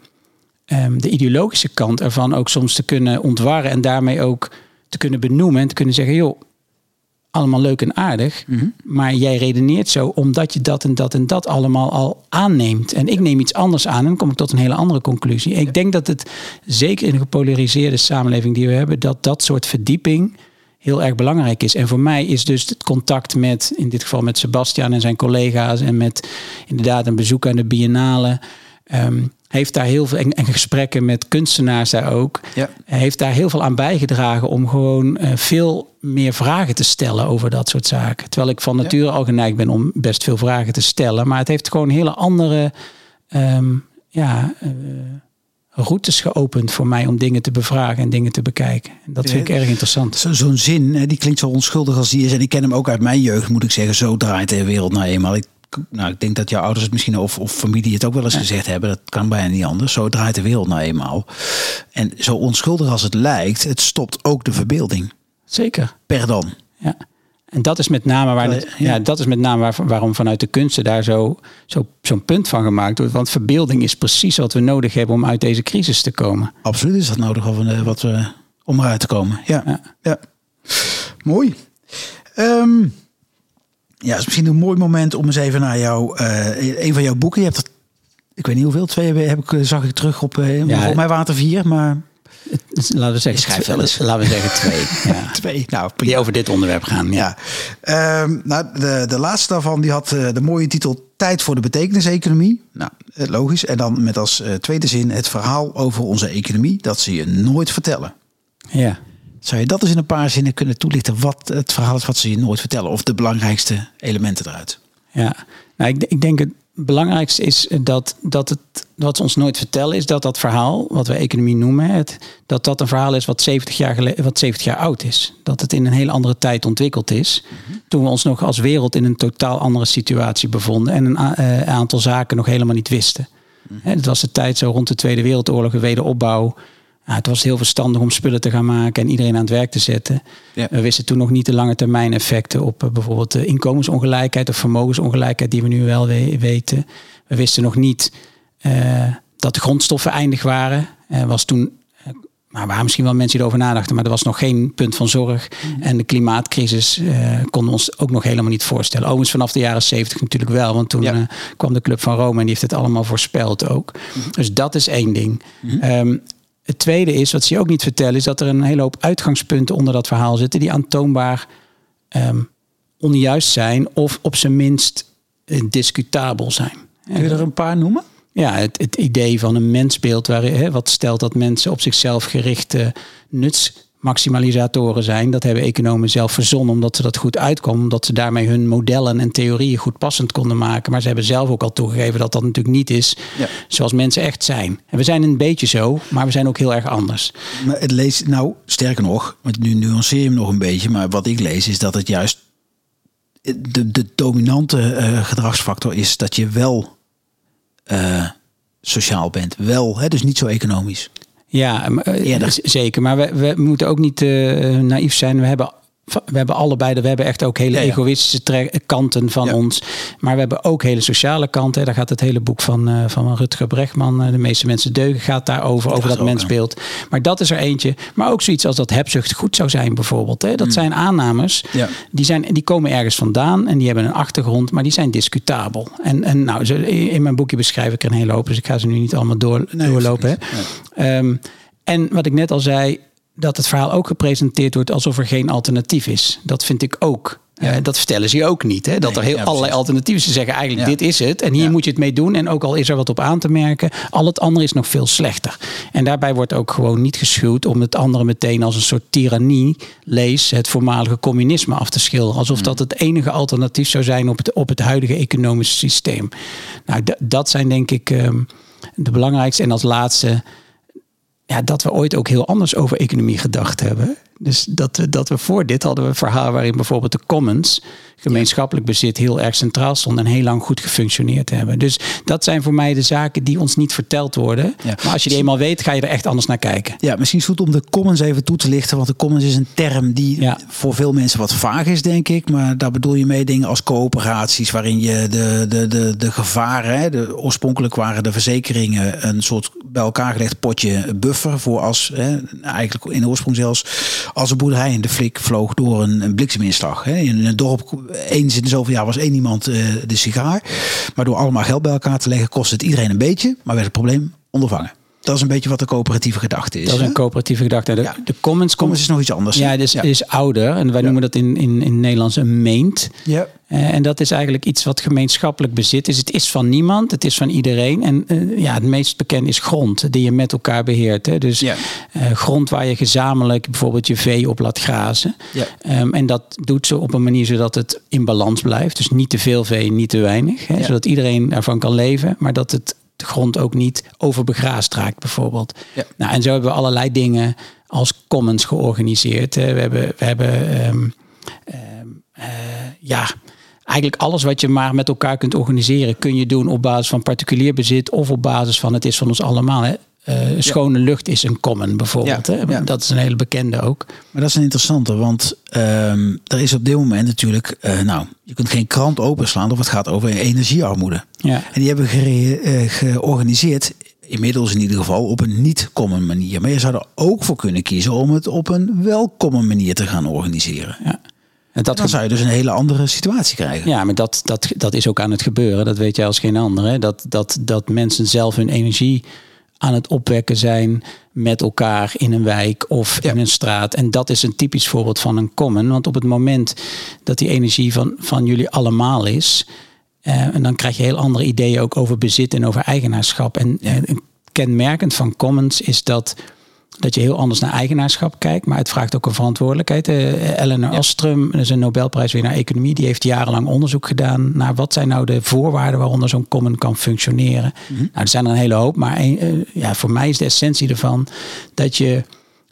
[SPEAKER 2] ehm, de ideologische kant ervan ook soms te kunnen ontwarren. En daarmee ook te kunnen benoemen en te kunnen zeggen: joh, allemaal leuk en aardig. Maar jij redeneert zo omdat je dat en dat en dat allemaal al aanneemt. En ik neem iets anders aan en dan kom ik tot een hele andere conclusie. Ik denk dat het, zeker in de gepolariseerde samenleving die we hebben, dat dat soort verdieping heel erg belangrijk is. En voor mij is dus het contact met, in dit geval met Sebastian en zijn collega's en met inderdaad een bezoek aan de biennale. ehm, heeft daar heel veel en, en gesprekken met kunstenaars daar ook.
[SPEAKER 1] Ja.
[SPEAKER 2] Heeft daar heel veel aan bijgedragen om gewoon eh, veel meer vragen te stellen over dat soort zaken. Terwijl ik van nature al geneigd ben om best veel vragen te stellen. Maar het heeft gewoon hele andere ehm, ja, eh, routes geopend voor mij om dingen te bevragen en dingen te bekijken. En dat vind ik erg interessant.
[SPEAKER 1] Zo- Zo'n zin, die klinkt zo onschuldig als die is. En ik ken hem ook uit mijn jeugd, moet ik zeggen. Zo draait de wereld nou eenmaal. Ik, nou, ik denk dat jouw ouders het misschien of, of familie het ook wel eens gezegd hebben. Dat kan bijna niet anders. Zo draait de wereld nou eenmaal. En zo onschuldig als het lijkt, het stopt ook de verbeelding.
[SPEAKER 2] Zeker.
[SPEAKER 1] Per dan.
[SPEAKER 2] Ja. En dat is met name, waar, het- ja, dat is met name waar, waarom vanuit de kunsten daar zo, zo, zo'n punt van gemaakt wordt. Want verbeelding is precies wat we nodig hebben om uit deze crisis te komen.
[SPEAKER 1] Absoluut is dat nodig of, eh, wat we, om eruit te komen. Ja, ja.
[SPEAKER 2] Ja.
[SPEAKER 1] Mooi. Ehm, ja, is misschien een mooi moment om eens even naar jou, eh, een van jouw boeken. Je hebt er, ik weet niet hoeveel, twee heb ik, eh, zag ik terug op, eh
[SPEAKER 2] Ja.
[SPEAKER 1] volgens mij water vier, maar
[SPEAKER 2] Laten we zeggen,
[SPEAKER 1] schrijft wel eens.
[SPEAKER 2] Laten we zeggen twee. [laughs] Ja.
[SPEAKER 1] twee. Nou,
[SPEAKER 2] Die over dit onderwerp gaan. Ja.
[SPEAKER 1] Ja, Ehm, nou, de, de laatste daarvan die had de mooie titel Tijd voor de betekeniseconomie. Nou, logisch. En dan met als tweede zin het verhaal over onze economie dat ze je nooit vertellen.
[SPEAKER 2] ja.
[SPEAKER 1] Zou je dat eens in een paar zinnen kunnen toelichten wat het verhaal is wat ze je nooit vertellen? Of de belangrijkste elementen eruit?
[SPEAKER 2] Ja, nou, ik, ik denk het belangrijkste is dat, dat het, wat ze ons nooit vertellen, is dat dat verhaal, wat we economie noemen, het, dat dat een verhaal is wat 70, jaar geleden, wat 70 jaar oud is. Dat het in een hele andere tijd ontwikkeld is. Toen we ons nog als wereld in een totaal andere situatie bevonden en een eh, aantal zaken nog helemaal niet wisten. Hè, Het was de tijd zo rond de Tweede Wereldoorlog, de wederopbouw. Het was heel verstandig om spullen te gaan maken en iedereen aan het werk te zetten.
[SPEAKER 1] Ja.
[SPEAKER 2] We wisten toen nog niet de lange termijn effecten op eh, bijvoorbeeld de inkomensongelijkheid of vermogensongelijkheid die we nu wel we- weten. We wisten nog niet eh, dat de grondstoffen eindig waren. Er was toen, maar waren misschien wel mensen die erover nadachten, maar er was nog geen punt van zorg. En de klimaatcrisis konden we ons ook nog helemaal niet voorstellen. Overigens vanaf de jaren zeventig natuurlijk wel, want toen
[SPEAKER 1] Ja.
[SPEAKER 2] kwam de Club van Rome en die heeft het allemaal voorspeld ook. Dus dat is één ding. Ehm, het tweede is, wat ze je ook niet vertellen, is dat er een hele hoop uitgangspunten onder dat verhaal zitten die aantoonbaar ehm, onjuist zijn of op zijn minst eh, discutabel zijn.
[SPEAKER 1] Kun je er een paar noemen?
[SPEAKER 2] Ja, het, het idee van een mensbeeld waarin, hè, wat stelt dat mensen op zichzelf gerichte maximalisatoren zijn. Dat hebben economen zelf verzonnen omdat ze dat goed uitkomen. Omdat ze daarmee hun modellen en theorieën goed passend konden maken. Maar ze hebben zelf ook al toegegeven dat dat natuurlijk niet is
[SPEAKER 1] Ja.
[SPEAKER 2] zoals mensen echt zijn. En we zijn een beetje zo, maar we zijn ook heel erg anders.
[SPEAKER 1] Maar het leest, nou, sterker nog, want nu nuanceer je hem nog een beetje, maar wat ik lees is dat het juist de, de dominante eh, gedragsfactor is dat je wel eh, sociaal bent. Wel, hè, dus niet zo economisch.
[SPEAKER 2] Ja, maar, eh, zeker. Maar we, we moeten ook niet eh, naïef zijn. We hebben, we hebben allebei, de- we hebben echt ook hele
[SPEAKER 1] Ja, ja.
[SPEAKER 2] egoïstische kanten van
[SPEAKER 1] Ja.
[SPEAKER 2] ons. Maar we hebben ook hele sociale kanten. Daar gaat het hele boek van, eh, van Rutger Bregman, eh, De meeste mensen deugen, gaat daarover.
[SPEAKER 1] Dat
[SPEAKER 2] over dat mensbeeld. Maar dat is er eentje. Maar ook zoiets als dat hebzucht goed zou zijn bijvoorbeeld. Hè. Dat zijn aannames.
[SPEAKER 1] Hmm.
[SPEAKER 2] Die, zijn, die komen ergens vandaan en die hebben een achtergrond, maar die zijn discutabel. En, en nou, in mijn boekje beschrijf ik er een hele hoop, dus ik ga ze nu niet allemaal door,
[SPEAKER 1] Nee,
[SPEAKER 2] doorlopen. Hè. Ehm, en wat ik net al zei, dat het verhaal ook gepresenteerd wordt alsof er geen alternatief is. Dat vind ik ook. Eh, dat vertellen ze je ook niet. Hè? Dat
[SPEAKER 1] Nee,
[SPEAKER 2] er heel
[SPEAKER 1] ja,
[SPEAKER 2] allerlei alternatieven Ze zeggen eigenlijk
[SPEAKER 1] Ja.
[SPEAKER 2] dit is het. En hier moet je het mee doen. En ook al is er wat op aan te merken. Al het andere is nog veel slechter. En daarbij wordt ook gewoon niet geschuwd om het andere meteen als een soort tirannie. Lees het voormalige communisme af te schilderen. Alsof
[SPEAKER 1] Hmm.
[SPEAKER 2] dat het enige alternatief zou zijn op het, op het huidige economische systeem. Nou, dat zijn denk ik ehm, de belangrijkste. En als laatste ja, dat we ooit ook heel anders over economie gedacht hebben. Dus dat, dat we voor dit hadden we een verhaal waarin bijvoorbeeld de commons, gemeenschappelijk bezit, heel erg centraal stond en heel lang goed gefunctioneerd hebben. Dus dat zijn voor mij de zaken die ons niet verteld worden.
[SPEAKER 1] Ja.
[SPEAKER 2] Maar als je die eenmaal weet, ga je er echt anders naar kijken.
[SPEAKER 1] Ja, misschien is het goed om de commons even toe te lichten. Want de commons is een term die
[SPEAKER 2] Ja.
[SPEAKER 1] voor veel mensen wat vaag is, denk ik. Maar daar bedoel je mee dingen als coöperaties, waarin je de, de, de, de gevaren, hè, de, oorspronkelijk waren de verzekeringen een soort bij elkaar gelegd potje buffer. Voor als, hè, eigenlijk in de oorsprong zelfs, als een boerderij in de flik vloog door een, een blikseminslag. Hè. In een dorp, eens in de zoveel jaar was één iemand eh, de sigaar. Maar door allemaal geld bij elkaar te leggen, kost het iedereen een beetje. Maar werd het probleem ondervangen. Dat is een beetje wat de coöperatieve gedachte is.
[SPEAKER 2] Dat is
[SPEAKER 1] hè?
[SPEAKER 2] een coöperatieve gedachte. De,
[SPEAKER 1] Ja.
[SPEAKER 2] de commons,
[SPEAKER 1] Commons is nog iets anders.
[SPEAKER 2] Ja, het is, ouder. En wij noemen dat in, in, in Nederlands een meent.
[SPEAKER 1] Ja.
[SPEAKER 2] Eh, en dat is eigenlijk iets wat gemeenschappelijk bezit is. Het is van niemand, het is van iedereen. En eh, ja, het meest bekend is grond, die je met elkaar beheert. Hè. Dus
[SPEAKER 1] Ja.
[SPEAKER 2] eh, grond waar je gezamenlijk bijvoorbeeld je vee op laat grazen.
[SPEAKER 1] Ja.
[SPEAKER 2] Ehm, en dat doet ze op een manier zodat het in balans blijft. Dus niet te veel vee, niet te weinig. Hè,
[SPEAKER 1] Ja.
[SPEAKER 2] Zodat iedereen ervan kan leven, maar dat het de grond ook niet overbegraasd raakt bijvoorbeeld.
[SPEAKER 1] Ja.
[SPEAKER 2] Nou, en zo hebben we allerlei dingen als commons georganiseerd. We hebben, we hebben ehm, ehm, eh, ja, eigenlijk alles wat je maar met elkaar kunt organiseren, kun je doen op basis van particulier bezit of op basis van het is van ons allemaal. Hè. Eh, schone lucht is een common bijvoorbeeld.
[SPEAKER 1] Ja,
[SPEAKER 2] Hè.
[SPEAKER 1] ja.
[SPEAKER 2] Dat is een hele bekende ook.
[SPEAKER 1] Maar dat is een interessante, want ehm, er is op dit moment natuurlijk, eh, nou, je kunt geen krant openslaan of het gaat over energiearmoede.
[SPEAKER 2] Ja.
[SPEAKER 1] En die hebben gere- eh, georganiseerd, inmiddels in ieder geval, op een niet-common manier. Maar je zou er ook voor kunnen kiezen om het op een wel-common manier te gaan organiseren.
[SPEAKER 2] ja. En dat
[SPEAKER 1] Dan zou je dus een hele andere situatie krijgen.
[SPEAKER 2] Ja, maar dat, dat, dat is ook aan het gebeuren. Dat weet jij als geen ander. Hè? Dat, dat, dat mensen zelf hun energie aan het opwekken zijn met elkaar in een wijk of
[SPEAKER 1] Ja.
[SPEAKER 2] in een straat. En dat is een typisch voorbeeld van een common. Want op het moment dat die energie van, van jullie allemaal is... eh, en dan krijg je heel andere ideeën ook over bezit en over eigenaarschap. En eh, een kenmerkend van commons is dat dat je heel anders naar eigenaarschap kijkt. Maar het vraagt ook een verantwoordelijkheid. Eh, Eleanor Ostrom, dat is een Nobelprijswinnaar economie, die heeft jarenlang onderzoek gedaan naar wat zijn nou de voorwaarden waaronder zo'n common kan functioneren. Nou, er zijn er een hele hoop, maar een, eh, ja, voor mij is de essentie ervan dat je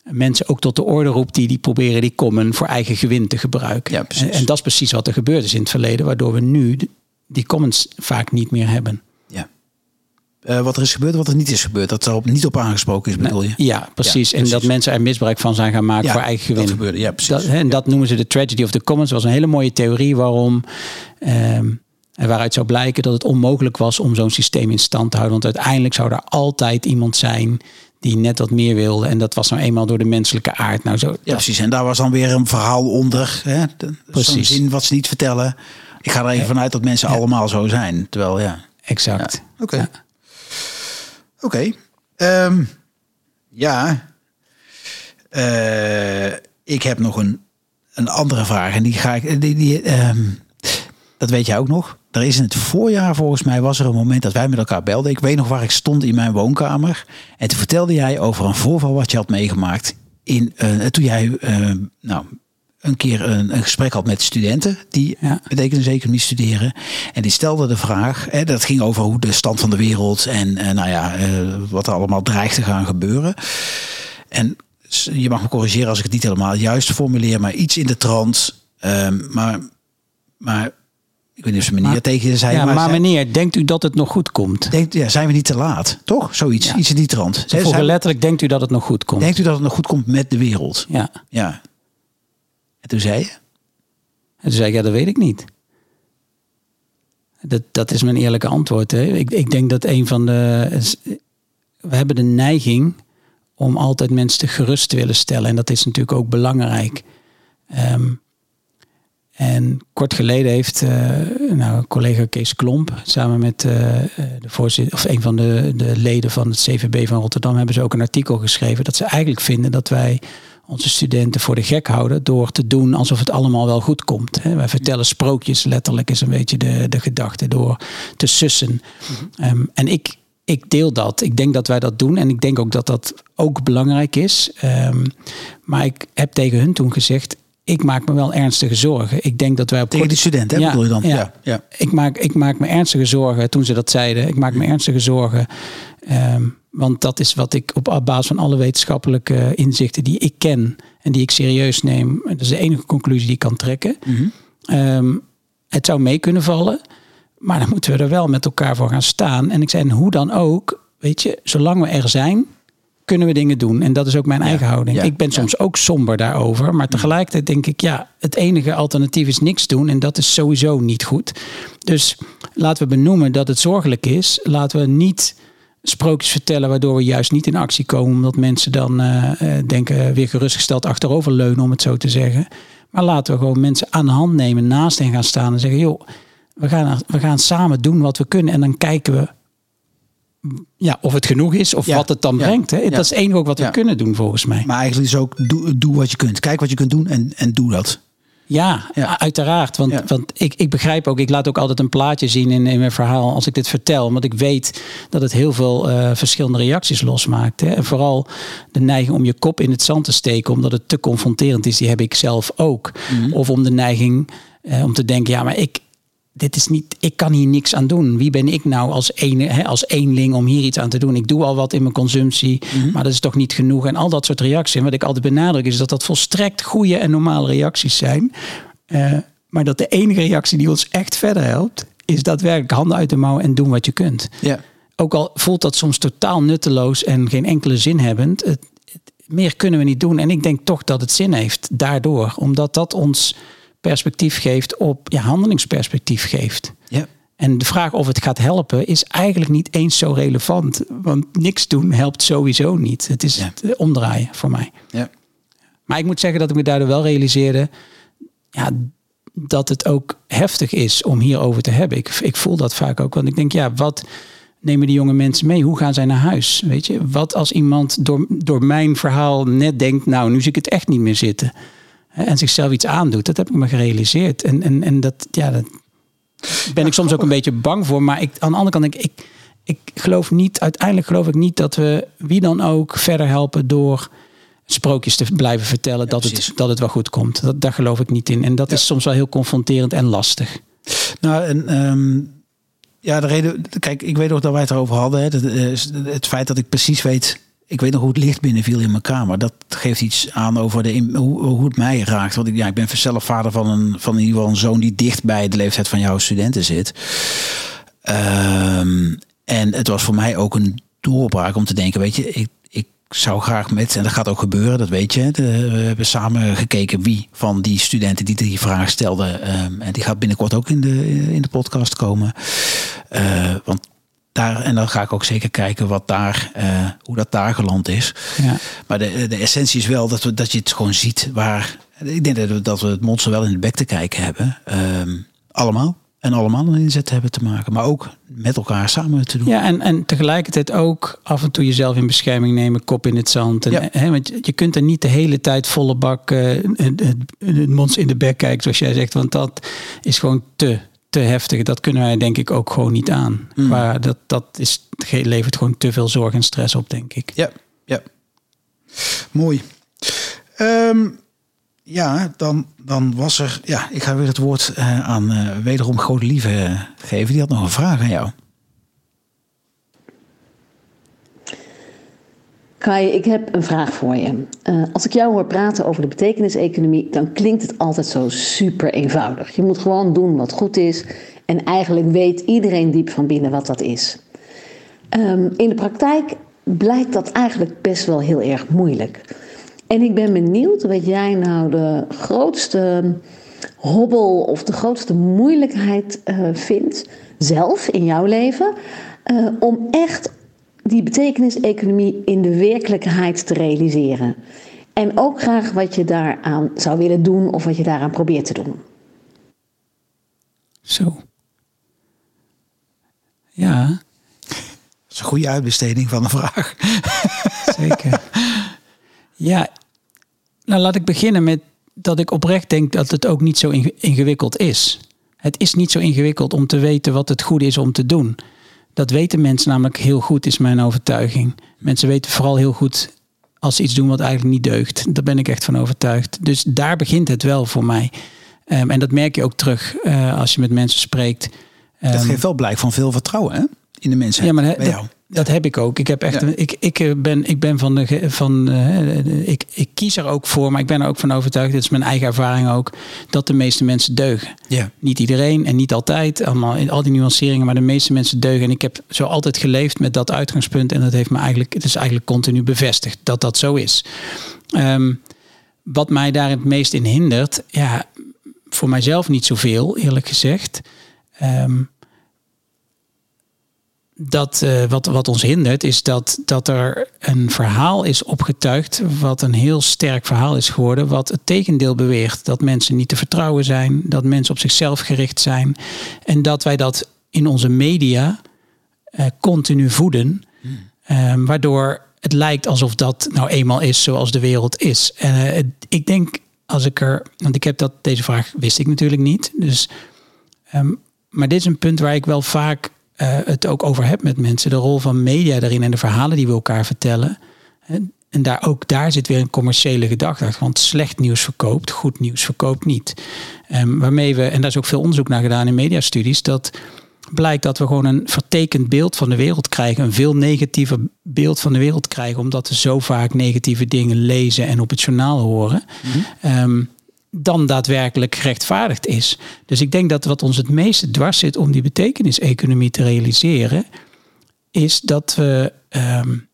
[SPEAKER 2] mensen ook tot de orde roept die, die proberen die common voor eigen gewin te gebruiken.
[SPEAKER 1] Ja,
[SPEAKER 2] en, en dat is precies wat er gebeurd is in het verleden, waardoor we nu die commons vaak niet meer hebben.
[SPEAKER 1] Eh, wat er is gebeurd, wat er niet is gebeurd. Dat er niet op aangesproken is, bedoel je?
[SPEAKER 2] Ja, precies.
[SPEAKER 1] Ja,
[SPEAKER 2] en
[SPEAKER 1] precies.
[SPEAKER 2] dat mensen er misbruik van zijn gaan maken
[SPEAKER 1] Ja,
[SPEAKER 2] voor eigen gewin.
[SPEAKER 1] dat gebeurde, ja, precies.
[SPEAKER 2] Dat, hè, en dat noemen ze de tragedy of the commons. Dat was een hele mooie theorie waarom... ehm, en waaruit zou blijken dat het onmogelijk was om zo'n systeem in stand te houden. Want uiteindelijk zou er altijd iemand zijn die net wat meer wilde. En dat was nou eenmaal door de menselijke aard. Nou, zo,
[SPEAKER 1] Ja,
[SPEAKER 2] dat-
[SPEAKER 1] precies. En daar was dan weer een verhaal onder. Hè? De-
[SPEAKER 2] Precies.
[SPEAKER 1] Zin wat ze niet vertellen. Ik ga er even vanuit dat mensen allemaal zo zijn. Terwijl, ja.
[SPEAKER 2] exact.
[SPEAKER 1] Oké. Oké. Ehm, ja. Eh, ik heb nog een, een andere vraag. En die ga ik. Die, die, ehm, dat weet jij ook nog. Er is in het voorjaar volgens mij was er een moment dat wij met elkaar belden. Ik weet nog waar ik stond in mijn woonkamer. En toen vertelde jij over een voorval wat je had meegemaakt in, uh, toen jij uh, nou, een keer een, een, gesprek had met studenten die
[SPEAKER 2] Ja.
[SPEAKER 1] betekenis-economie studeren. En die stelden de vraag, hè, dat ging over hoe de stand van de wereld en eh, nou ja, eh, wat er allemaal dreigt te gaan gebeuren. En je mag me corrigeren als ik het niet helemaal juist formuleer, maar iets in de trant. ehm, maar, maar ik weet niet of ze meneer
[SPEAKER 2] Maar-
[SPEAKER 1] tegen zei,
[SPEAKER 2] ja, maar,
[SPEAKER 1] zei-
[SPEAKER 2] meneer, denkt u dat het nog goed komt?
[SPEAKER 1] denkt, ja, zijn we niet te laat? Toch? Zoiets,
[SPEAKER 2] Ja.
[SPEAKER 1] iets in die trant.
[SPEAKER 2] Ze vroegen letterlijk, denkt u dat het nog goed komt?
[SPEAKER 1] denkt u dat het nog goed komt met de wereld?
[SPEAKER 2] Ja.
[SPEAKER 1] Ja. En toen zei je?
[SPEAKER 2] En toen zei ik, ja, dat weet ik niet. Dat, dat is mijn eerlijke antwoord. Hè. Ik, ik denk dat een van de... We hebben de neiging om altijd mensen te gerust te willen stellen. En dat is natuurlijk ook belangrijk. Ehm, en kort geleden heeft eh, nou, collega Kees Klomp samen met eh, de voorzitter of een van de, de leden van het CVB van Rotterdam hebben ze ook een artikel geschreven dat ze eigenlijk vinden dat wij onze studenten voor de gek houden door te doen alsof het allemaal wel goed komt. Hè. Wij vertellen sprookjes, letterlijk is een beetje de, de gedachte, door te sussen. Ehm, en ik, ik deel dat. Ik denk dat wij dat doen en ik denk ook dat dat ook belangrijk is. Ehm, maar ik heb tegen hun toen gezegd, ik maak me wel ernstige zorgen. Ik denk dat wij op
[SPEAKER 1] Tegen
[SPEAKER 2] korte-
[SPEAKER 1] die student, hè,
[SPEAKER 2] Ja,
[SPEAKER 1] bedoel je dan?
[SPEAKER 2] ja.
[SPEAKER 1] Ja, ja.
[SPEAKER 2] Ik, maak, ik maak me ernstige zorgen toen ze dat zeiden. Ik maak me ernstige zorgen. ehm, want dat is wat ik op basis van alle wetenschappelijke inzichten die ik ken en die ik serieus neem. Dat is de enige conclusie die ik kan trekken. Ehm, het zou mee kunnen vallen. Maar dan moeten we er wel met elkaar voor gaan staan. En ik zei, en hoe dan ook, weet je, zolang we er zijn, kunnen we dingen doen. En dat is ook mijn eigen houding.
[SPEAKER 1] ja,
[SPEAKER 2] ik ben soms ook somber daarover. Maar tegelijkertijd denk ik, ja, het enige alternatief is niks doen. En dat is sowieso niet goed. Dus laten we benoemen dat het zorgelijk is. Laten we niet sprookjes vertellen waardoor we juist niet in actie komen. Omdat mensen dan eh, eh, denken weer gerustgesteld achterover leunen, om het zo te zeggen. Maar laten we gewoon mensen aan de hand nemen, naast hen gaan staan en zeggen, joh, we gaan, we gaan samen doen wat we kunnen. En dan kijken we ja, of het genoeg is of
[SPEAKER 1] Ja,
[SPEAKER 2] wat het dan
[SPEAKER 1] ja,
[SPEAKER 2] brengt. Hè?
[SPEAKER 1] ja.
[SPEAKER 2] Dat is het enige ook wat we kunnen doen volgens mij.
[SPEAKER 1] Maar eigenlijk is ook, doe, doe wat je kunt. Kijk wat je kunt doen en, en doe dat.
[SPEAKER 2] Ja,
[SPEAKER 1] Ja.
[SPEAKER 2] uiteraard. Want,
[SPEAKER 1] Ja.
[SPEAKER 2] want ik, ik begrijp ook, ik laat ook altijd een plaatje zien in, in mijn verhaal als ik dit vertel. Want ik weet dat het heel veel eh, verschillende reacties losmaakt. Hè. En vooral de neiging om je kop in het zand te steken omdat het te confronterend is, die heb ik zelf ook. Of om de neiging eh, om te denken, ja, maar ik, dit is niet, ik kan hier niks aan doen. Wie ben ik nou als, ene, hè, als eenling om hier iets aan te doen? Ik doe al wat in mijn consumptie, maar dat is toch niet genoeg. En al dat soort reacties. En wat ik altijd benadruk is dat dat volstrekt goede en normale reacties zijn. Eh, maar dat de enige reactie die ons echt verder helpt, is daadwerkelijk handen uit de mouw en doen wat je kunt.
[SPEAKER 1] Ja.
[SPEAKER 2] Ook al voelt dat soms totaal nutteloos en geen enkele zin hebbend, het, het- meer kunnen we niet doen. En ik denk toch dat het zin heeft daardoor, omdat dat ons perspectief geeft op ja, handelingsperspectief geeft.
[SPEAKER 1] Ja.
[SPEAKER 2] En de vraag of het gaat helpen is eigenlijk niet eens zo relevant. Want niks doen helpt sowieso niet. Het is
[SPEAKER 1] Ja.
[SPEAKER 2] het omdraaien voor mij.
[SPEAKER 1] Ja.
[SPEAKER 2] Maar ik moet zeggen dat ik me daardoor wel realiseerde ja, dat het ook heftig is om hierover te hebben. Ik, ik voel dat vaak ook. Want ik denk, ja, wat nemen die jonge mensen mee? Hoe gaan zij naar huis? Weet je, wat als iemand door, door mijn verhaal net denkt, nou, nu zie ik het echt niet meer zitten. En zichzelf iets aandoet. Dat heb ik me gerealiseerd. En, en, en dat, ja, dat ben ik soms ook een beetje bang voor. Maar ik, aan de andere kant denk ik, ik, ik geloof niet, uiteindelijk geloof ik niet dat we wie dan ook verder helpen door sprookjes te blijven vertellen dat,
[SPEAKER 1] precies.
[SPEAKER 2] het, dat het wel goed komt. Dat, daar geloof ik niet in. En dat is soms wel heel confronterend en lastig.
[SPEAKER 1] Nou, en ehm, ja, de reden. Kijk, ik weet nog dat wij het erover hadden. Hè, dat, eh, het feit dat ik precies weet. Ik weet nog hoe het licht binnenviel in mijn kamer. Dat geeft iets aan over de, hoe, hoe het mij raakt. Want ik, ja, ik ben zelf vader van, een, van in ieder geval een zoon die dicht bij de leeftijd van jouw studenten zit. Ehm, en het was voor mij ook een doorbraak om te denken, weet je, ik, ik zou graag met, en dat gaat ook gebeuren, dat weet je. De, we hebben samen gekeken wie van die studenten die die vraag stelden. ehm, en die gaat binnenkort ook in de, in de podcast komen. Eh, want daar, en dan ga ik ook zeker kijken wat daar, eh, hoe dat daar geland is.
[SPEAKER 2] Ja.
[SPEAKER 1] Maar de, de essentie is wel dat, we, dat je het gewoon ziet waar. Ik denk dat we, dat we het monster wel in de bek te kijken hebben. Ehm, allemaal. En allemaal een inzet hebben te maken. Maar ook met elkaar samen te doen.
[SPEAKER 2] Ja, en, en tegelijkertijd ook af en toe jezelf in bescherming nemen, kop in het zand. En,
[SPEAKER 1] Ja.
[SPEAKER 2] hè, want je- kunt er niet de hele tijd volle bak eh, het, het, het monster in de bek kijken, zoals jij zegt. Want dat is gewoon te, te heftig. Dat kunnen wij denk ik ook gewoon niet aan.
[SPEAKER 1] Mm.
[SPEAKER 2] Maar dat, dat is, levert gewoon te veel zorg en stress op, denk ik.
[SPEAKER 1] Ja, ja. Mooi. Ehm, ja, dan, dan was er... Ja, ik ga weer het woord eh, aan uh, wederom Grote Lieve uh, geven. Die had nog een vraag aan jou.
[SPEAKER 3] Kai, ik heb een vraag voor je. Uh, als ik jou hoor praten over de betekeniseconomie, dan klinkt het altijd zo super eenvoudig. Je moet gewoon doen wat goed is. En eigenlijk weet iedereen diep van binnen wat dat is. Um, in de praktijk blijkt dat eigenlijk best wel heel erg moeilijk. En ik ben benieuwd wat jij nou de grootste hobbel of de grootste moeilijkheid uh, vindt, zelf in jouw leven, uh, om echt die betekeniseconomie in de werkelijkheid te realiseren. En ook graag wat je daaraan zou willen doen of wat je daaraan probeert te doen.
[SPEAKER 2] Zo. Ja.
[SPEAKER 1] Dat is een goede uitbesteding van de vraag. [laughs]
[SPEAKER 2] Zeker. Ja, nou laat ik beginnen met dat ik oprecht denk dat het ook niet zo ingewikkeld is. Het is niet zo ingewikkeld om te weten wat het goede is om te doen. Dat weten mensen namelijk heel goed, is mijn overtuiging. Mensen weten vooral heel goed als ze iets doen wat eigenlijk niet deugt. Daar ben ik echt van overtuigd. Dus daar begint het wel voor mij. Um, en dat merk je ook terug uh, als je met mensen spreekt.
[SPEAKER 1] Um, dat geeft wel blijk van veel vertrouwen hè? In de mensen.
[SPEAKER 2] Ja, maar
[SPEAKER 1] bij
[SPEAKER 2] dat, heb ik ook. Ik heb echt.
[SPEAKER 1] Ja.
[SPEAKER 2] Een, ik, ik ben, ik ben van de. Van, uh, ik, ik kies er ook voor, maar ik ben er ook van overtuigd. Dit is mijn eigen ervaring ook. Dat de meeste mensen deugen.
[SPEAKER 1] Ja.
[SPEAKER 2] Niet iedereen en niet altijd. Allemaal in al die nuanceringen, maar de meeste mensen deugen. En ik heb zo altijd geleefd met dat uitgangspunt. En dat heeft me eigenlijk. Het is eigenlijk continu bevestigd dat dat zo is. Um, wat mij daar het meest in hindert, ja, voor mijzelf niet zoveel, eerlijk gezegd. Um, dat uh, wat, wat ons hindert, is dat, dat er een verhaal is opgetuigd, wat een heel sterk verhaal is geworden, wat het tegendeel beweert. Dat mensen niet te vertrouwen zijn, dat mensen op zichzelf gericht zijn. En dat wij dat in onze media uh, continu voeden, hmm. uh, waardoor het lijkt alsof dat nou eenmaal is zoals de wereld is. En uh, ik denk, als ik er, want ik heb dat, deze vraag wist ik natuurlijk niet. Dus, um, maar dit is een punt waar ik wel vaak het ook over heb met mensen. De rol van media daarin en de verhalen die we elkaar vertellen. En, en daar, ook daar zit weer een commerciële gedachte achter. Want slecht nieuws verkoopt, goed nieuws verkoopt niet. Um, waarmee we, en daar is ook veel onderzoek naar gedaan in mediastudies, dat blijkt dat we gewoon een vertekend beeld van de wereld krijgen. Een veel negatiever beeld van de wereld krijgen. Omdat we zo vaak negatieve dingen lezen en op het journaal horen. Um, dan daadwerkelijk gerechtvaardigd is. Dus ik denk dat wat ons het meeste dwars zit om die betekeniseconomie te realiseren, is dat we um,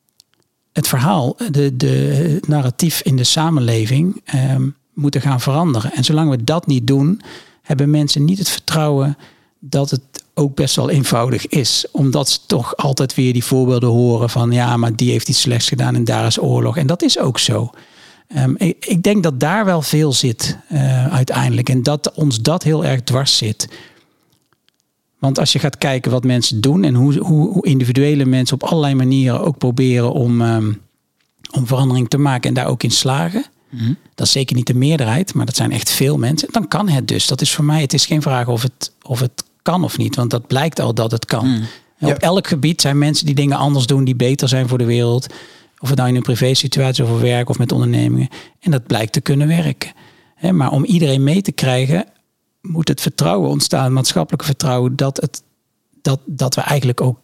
[SPEAKER 2] het verhaal, de, de narratief in de samenleving um, moeten gaan veranderen. En zolang we dat niet doen, hebben mensen niet het vertrouwen dat het ook best wel eenvoudig is. Omdat ze toch altijd weer die voorbeelden horen van ja, maar die heeft iets slechts gedaan en daar is oorlog. En dat is ook zo. Um, ik, ik, denk dat daar wel veel zit uh, uiteindelijk. En dat ons dat heel erg dwars zit. Want als je gaat kijken wat mensen doen en hoe, hoe, hoe individuele mensen op allerlei manieren ook proberen om, um, om verandering te maken en daar ook in slagen. Mm-hmm. Dat is zeker niet de meerderheid, maar dat zijn echt veel mensen. Dan kan het dus. Dat is voor mij, het is geen vraag of het, of het kan of niet. Want dat blijkt al dat het kan. Mm. Ja. Op elk gebied zijn mensen die dingen anders doen, die beter zijn voor de wereld. Of het nou in een privé situatie of werk of met ondernemingen. En dat blijkt te kunnen werken. Maar om iedereen mee te krijgen, moet het vertrouwen ontstaan, maatschappelijke vertrouwen, dat, het, dat, dat we eigenlijk ook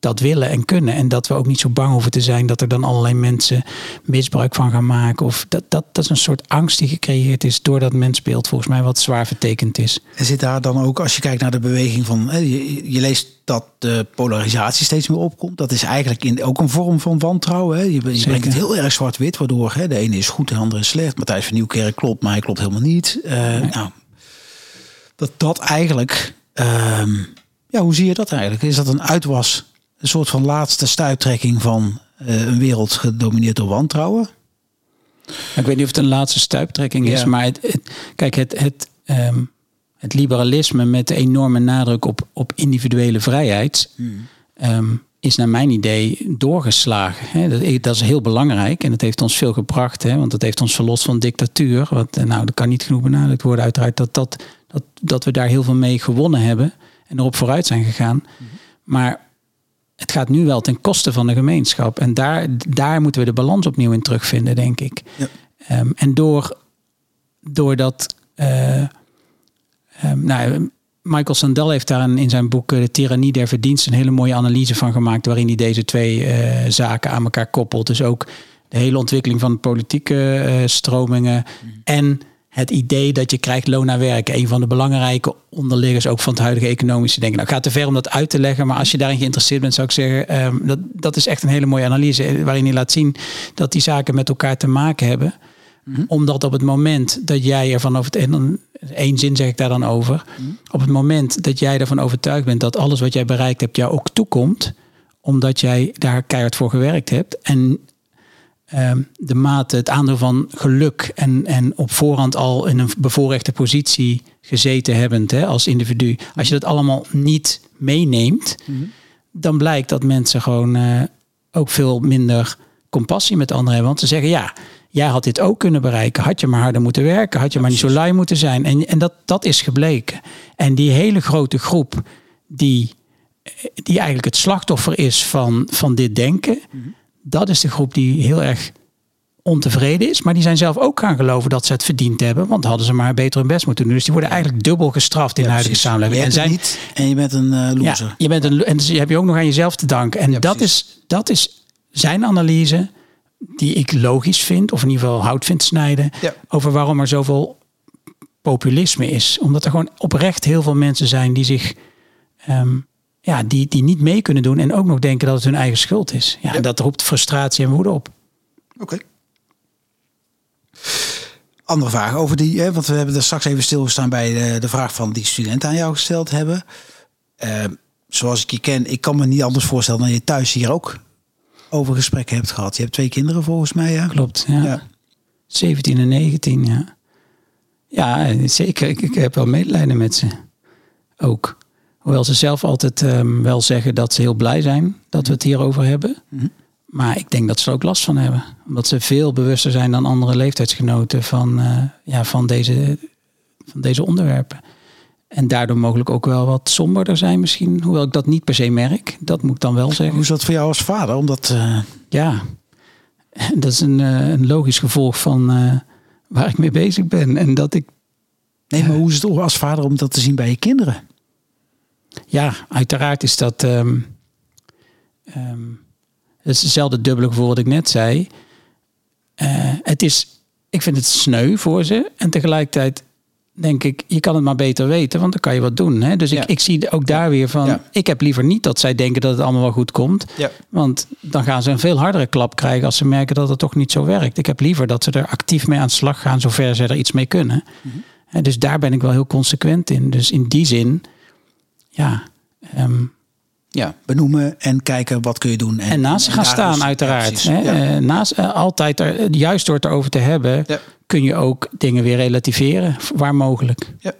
[SPEAKER 2] dat willen en kunnen. En dat we ook niet zo bang hoeven te zijn dat er dan allerlei mensen misbruik van gaan maken. Of dat, dat, dat is een soort angst die gecreëerd is door dat mensbeeld, volgens mij, wat zwaar vertekend is.
[SPEAKER 1] En zit daar dan ook, als je kijkt naar de beweging van, je, je leest dat de polarisatie steeds meer opkomt. Dat is eigenlijk in, ook een vorm van wantrouwen. Hè? Je, je brengt het heel erg zwart-wit, waardoor hè, de ene is goed, de andere is slecht. Matthijs van Nieuwkerk klopt, maar hij klopt helemaal niet. Uh, nee. nou, dat dat eigenlijk, um, ja, hoe zie je dat eigenlijk? Is dat een uitwas een soort van laatste stuiptrekking van uh, een wereld gedomineerd door wantrouwen.
[SPEAKER 2] Ik weet niet of het een laatste stuiptrekking is, ja. maar het, het, kijk, het, het, um, het liberalisme met de enorme nadruk op, op individuele vrijheid hmm. um, is naar mijn idee doorgeslagen. Hè. Dat, dat, is heel belangrijk en dat heeft ons veel gebracht, hè, want dat heeft ons verlost van dictatuur. Want nou, dat kan niet genoeg benadrukt worden, uiteraard, dat, dat, dat, dat we daar heel veel mee gewonnen hebben en erop vooruit zijn gegaan. Hmm. Maar het gaat nu wel ten koste van de gemeenschap. En daar, daar moeten we de balans opnieuw in terugvinden, denk ik. Ja. Ehm, en door, door dat. eh, ehm, nou, Michael Sandel heeft daar in zijn boek eh, De Tyrannie der Verdienst een hele mooie analyse van gemaakt. Waarin hij deze twee eh, zaken aan elkaar koppelt. Dus ook de hele ontwikkeling van politieke stromingen. En het idee dat je krijgt loon naar werk. Een van de belangrijke onderliggers ook van het huidige economische denken. Nou, het gaat te ver om dat uit te leggen. Maar als je daarin geïnteresseerd bent, zou ik zeggen... ehm, dat, dat is echt een hele mooie analyse. eh, Waarin hij laat zien dat die zaken met elkaar te maken hebben. Omdat op het moment dat jij ervan over... En dan, één zin zeg ik daar dan over. Op het moment dat jij ervan overtuigd bent... dat alles wat jij bereikt hebt jou ook toekomt... omdat jij daar keihard voor gewerkt hebt... en de mate, het aandeel van geluk en, en op voorhand al in een bevoorrechte positie gezeten hebbend hè, als individu. Als je dat allemaal niet meeneemt, dan blijkt dat mensen gewoon eh, ook veel minder compassie met anderen hebben. Want ze zeggen, ja, jij had dit ook kunnen bereiken. Had je maar harder moeten werken, had je maar niet zo lui moeten zijn. En, en dat, dat is gebleken. En die hele grote groep die, die eigenlijk het slachtoffer is van, van dit denken, dat is de groep die heel erg ontevreden is. Maar die zijn zelf ook gaan geloven dat ze het verdiend hebben. Want hadden ze maar beter hun best moeten doen. Dus die worden eigenlijk dubbel gestraft in de huidige
[SPEAKER 1] precies.
[SPEAKER 2] samenleving.
[SPEAKER 1] Je
[SPEAKER 2] En zijn,
[SPEAKER 1] niet en je bent een eh, loser.
[SPEAKER 2] ja, je bent een, en dus heb je ook nog aan jezelf te danken. En
[SPEAKER 1] Ja,
[SPEAKER 2] dat,
[SPEAKER 1] precies.
[SPEAKER 2] is, dat is zijn analyse, die ik logisch vind, of in ieder geval hout vind snijden, over waarom er zoveel populisme is. Omdat er gewoon oprecht heel veel mensen zijn die zich. ehm, ja, die, die niet mee kunnen doen en ook nog denken dat het hun eigen schuld is. Ja, en dat roept frustratie en woede op.
[SPEAKER 1] Oké. Andere vraag over die, hè, want we hebben er straks even stilgestaan bij de, de vraag van die studenten aan jou gesteld hebben. Eh, zoals ik je ken, ik kan me niet anders voorstellen dan je thuis hier ook over gesprekken hebt gehad. Je hebt twee kinderen volgens mij, ja?
[SPEAKER 2] Klopt, ja.
[SPEAKER 1] Ja.
[SPEAKER 2] 17 en 19, ja. Ja, zeker. Ik, ik heb wel medelijden met ze. Ook. Hoewel ze zelf altijd ehm, wel zeggen dat ze heel blij zijn dat we het hierover hebben. Maar ik denk dat ze er ook last van hebben. Omdat ze veel bewuster zijn dan andere leeftijdsgenoten van, eh, ja, van, deze, van deze onderwerpen. En daardoor mogelijk ook wel wat somberder zijn misschien. Hoewel ik dat niet per se merk. Dat moet ik dan wel zeggen.
[SPEAKER 1] Hoe is dat voor jou als vader? Omdat, eh,
[SPEAKER 2] Ja, [laughs] dat is een, eh, een logisch gevolg van waar ik mee bezig ben. En dat ik,
[SPEAKER 1] nee, maar hoe is het als vader om dat te zien bij je kinderen?
[SPEAKER 2] Ja, uiteraard is dat. ehm, ehm, het is hetzelfde dubbele gevoel wat ik net zei. Eh, het is, ik vind het sneu voor ze. En tegelijkertijd denk ik, je kan het maar beter weten, want dan kan je wat doen. Hè? Dus
[SPEAKER 1] Ja.
[SPEAKER 2] ik, ik zie ook daar weer van,
[SPEAKER 1] Ja.
[SPEAKER 2] ik heb liever niet dat zij denken dat het allemaal wel goed komt.
[SPEAKER 1] Ja.
[SPEAKER 2] Want dan gaan ze een veel hardere klap krijgen als ze merken dat het toch niet zo werkt. Ik heb liever dat ze er actief mee aan de slag gaan, zover ze er iets mee kunnen. Hè, Dus daar ben ik wel heel consequent in. Dus in die zin, ja. ehm,
[SPEAKER 1] Ja, benoemen en kijken wat kun je doen.
[SPEAKER 2] en naast ze gaan staan, uiteraard. hè.
[SPEAKER 1] Ja.
[SPEAKER 2] Eh, naast, eh, altijd er, juist door het erover te hebben,
[SPEAKER 1] Ja.
[SPEAKER 2] kun je ook dingen weer relativeren, waar mogelijk.
[SPEAKER 1] Ja.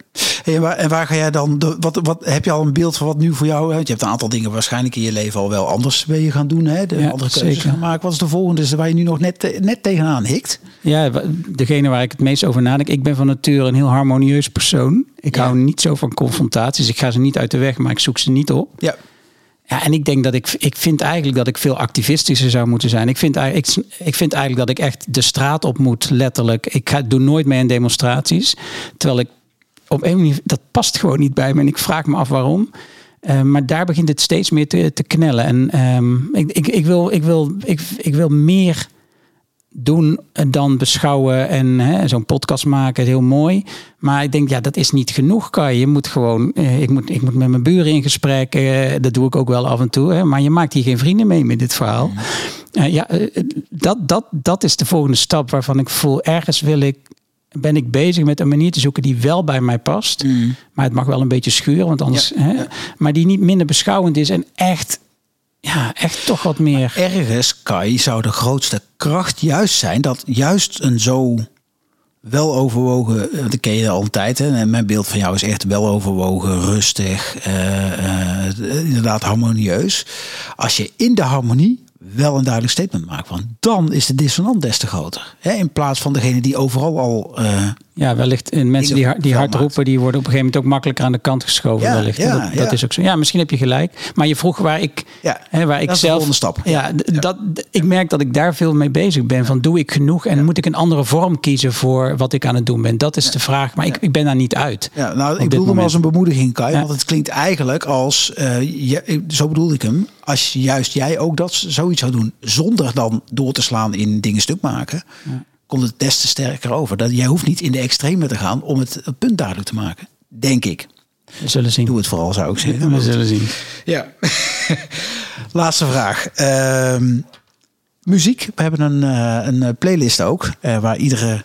[SPEAKER 1] Hey, en, waar, en waar ga jij dan? de- Wat, wat heb je al een beeld van wat nu voor jou? Want je hebt een aantal dingen waarschijnlijk in je leven al wel anders ben je gaan doen, hè? De andere keuzes gaan maken. Wat is de volgende? Is waar je nu nog net, net tegenaan hikt?
[SPEAKER 2] Ja, degene waar ik het meest over nadenk. Ik ben van nature een heel harmonieus persoon. Ik hou niet zo van confrontaties. Ik ga ze niet uit de weg, maar ik zoek ze niet op.
[SPEAKER 1] Ja.
[SPEAKER 2] Ja, en ik denk dat ik, ik vind eigenlijk dat ik veel activistischer zou moeten zijn. Ik vind, ik, ik vind eigenlijk dat ik echt de straat op moet, letterlijk. Ik ga, doe nooit mee aan demonstraties. Terwijl ik op een manier, dat past gewoon niet bij me. En ik vraag me af waarom. Eh, maar daar begint het steeds meer te, te knellen. En ehm, ik, ik, ik, wil, ik, wil, ik, ik wil meer doen dan beschouwen en zo'n podcast maken, heel mooi. Maar ik denk, ja, dat is niet genoeg, Kai. Je moet gewoon, eh, ik, moet, ik moet met mijn buren in gesprek. eh, dat doe ik ook wel af en toe. Hè, maar je maakt hier geen vrienden mee met dit verhaal. Eh, ja, dat, dat, dat is de volgende stap waarvan ik voel, ergens wil ik, ben ik bezig met een manier te zoeken die wel bij mij past. Maar het mag wel een beetje schuren, want anders.
[SPEAKER 1] Ja,
[SPEAKER 2] hè,
[SPEAKER 1] ja.
[SPEAKER 2] Maar die niet minder beschouwend is en echt, ja, echt toch wat meer.
[SPEAKER 1] Ergens, Kai, zou de grootste kracht juist zijn dat juist een zo wel overwogen, eh, dat ken je al een tijd, hè? en mijn beeld van jou is echt wel overwogen, rustig, eh, eh, inderdaad harmonieus. Als je in de harmonie wel een duidelijk statement maakt, want dan is de dissonant des te groter. Hè? In plaats van degene die overal al.
[SPEAKER 2] Ja, wellicht en mensen die, hard- die hard roepen, die worden op een gegeven moment ook makkelijker aan de kant geschoven.
[SPEAKER 1] Ja,
[SPEAKER 2] wellicht.
[SPEAKER 1] ja,
[SPEAKER 2] dat, dat
[SPEAKER 1] ja.
[SPEAKER 2] is ook zo. Ja, misschien heb je gelijk. Maar je vroeg waar ik,
[SPEAKER 1] Ja,
[SPEAKER 2] hè, waar ik
[SPEAKER 1] dat
[SPEAKER 2] zelf.
[SPEAKER 1] stap.
[SPEAKER 2] Ja. Dat, ik merk dat ik daar veel mee bezig ben. Van doe ik genoeg en moet ik een andere vorm kiezen voor wat ik aan het doen ben? Dat is de vraag. Maar ik, ik ben daar niet uit.
[SPEAKER 1] Ja, nou, ik bedoel hem als een bemoediging, Kai. Want het klinkt eigenlijk als, eh, je- zo bedoelde ik hem, als juist jij ook dat zoiets zou doen, zonder dan door te slaan in dingen stuk maken, komt het des te sterker over. Dat, jij hoeft niet in de extreme te gaan om het, het punt duidelijk te maken. Denk ik.
[SPEAKER 2] We zullen zien.
[SPEAKER 1] Doe het vooral, zou ik zeggen.
[SPEAKER 2] We zullen zien.
[SPEAKER 1] Ja. [laughs] Laatste vraag. Ehm, muziek. We hebben een, eh, een eh, playlist ook. eh, waar iedere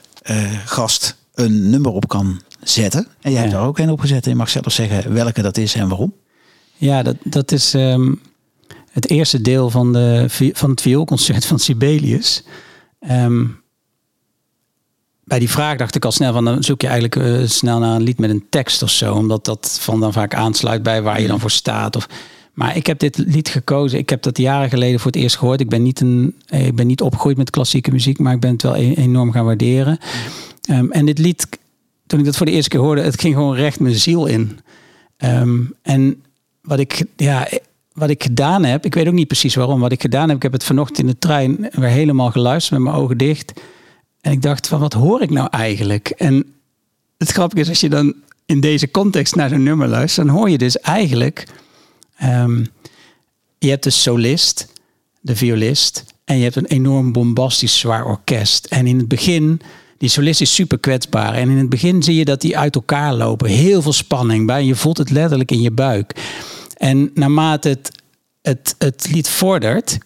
[SPEAKER 1] gast een nummer op kan zetten. En jij hebt er ook een op gezet. En je mag zelf zeggen welke dat is en waarom.
[SPEAKER 2] Ja, dat, dat is ehm, het eerste deel van, de, van het vioolconcert van Sibelius. Ehm, bij die vraag dacht ik al snel van dan zoek je eigenlijk eh, snel naar een lied met een tekst of zo. Omdat dat van dan vaak aansluit bij waar je dan voor staat. Of, maar ik heb dit lied gekozen. Ik heb dat jaren geleden voor het eerst gehoord. Ik ben niet, een, eh, ik ben niet opgegroeid met klassieke muziek, maar ik ben het wel e- enorm gaan waarderen. Ehm, en dit lied, toen ik dat voor de eerste keer hoorde, het ging gewoon recht mijn ziel in. Ehm, en wat ik, ja, wat ik gedaan heb, ik weet ook niet precies waarom, wat ik gedaan heb, ik heb het vanochtend in de trein weer helemaal geluisterd met mijn ogen dicht. En ik dacht van, wat hoor ik nou eigenlijk? En het grappige is, als je dan in deze context naar zo'n nummer luistert, dan hoor je dus eigenlijk, ehm, je hebt de solist, de violist, en je hebt een enorm bombastisch zwaar orkest. En in het begin, die solist is super kwetsbaar. En in het begin zie je dat die uit elkaar lopen. Heel veel spanning bij. Je voelt het letterlijk in je buik. En naarmate het, het, het lied vordert,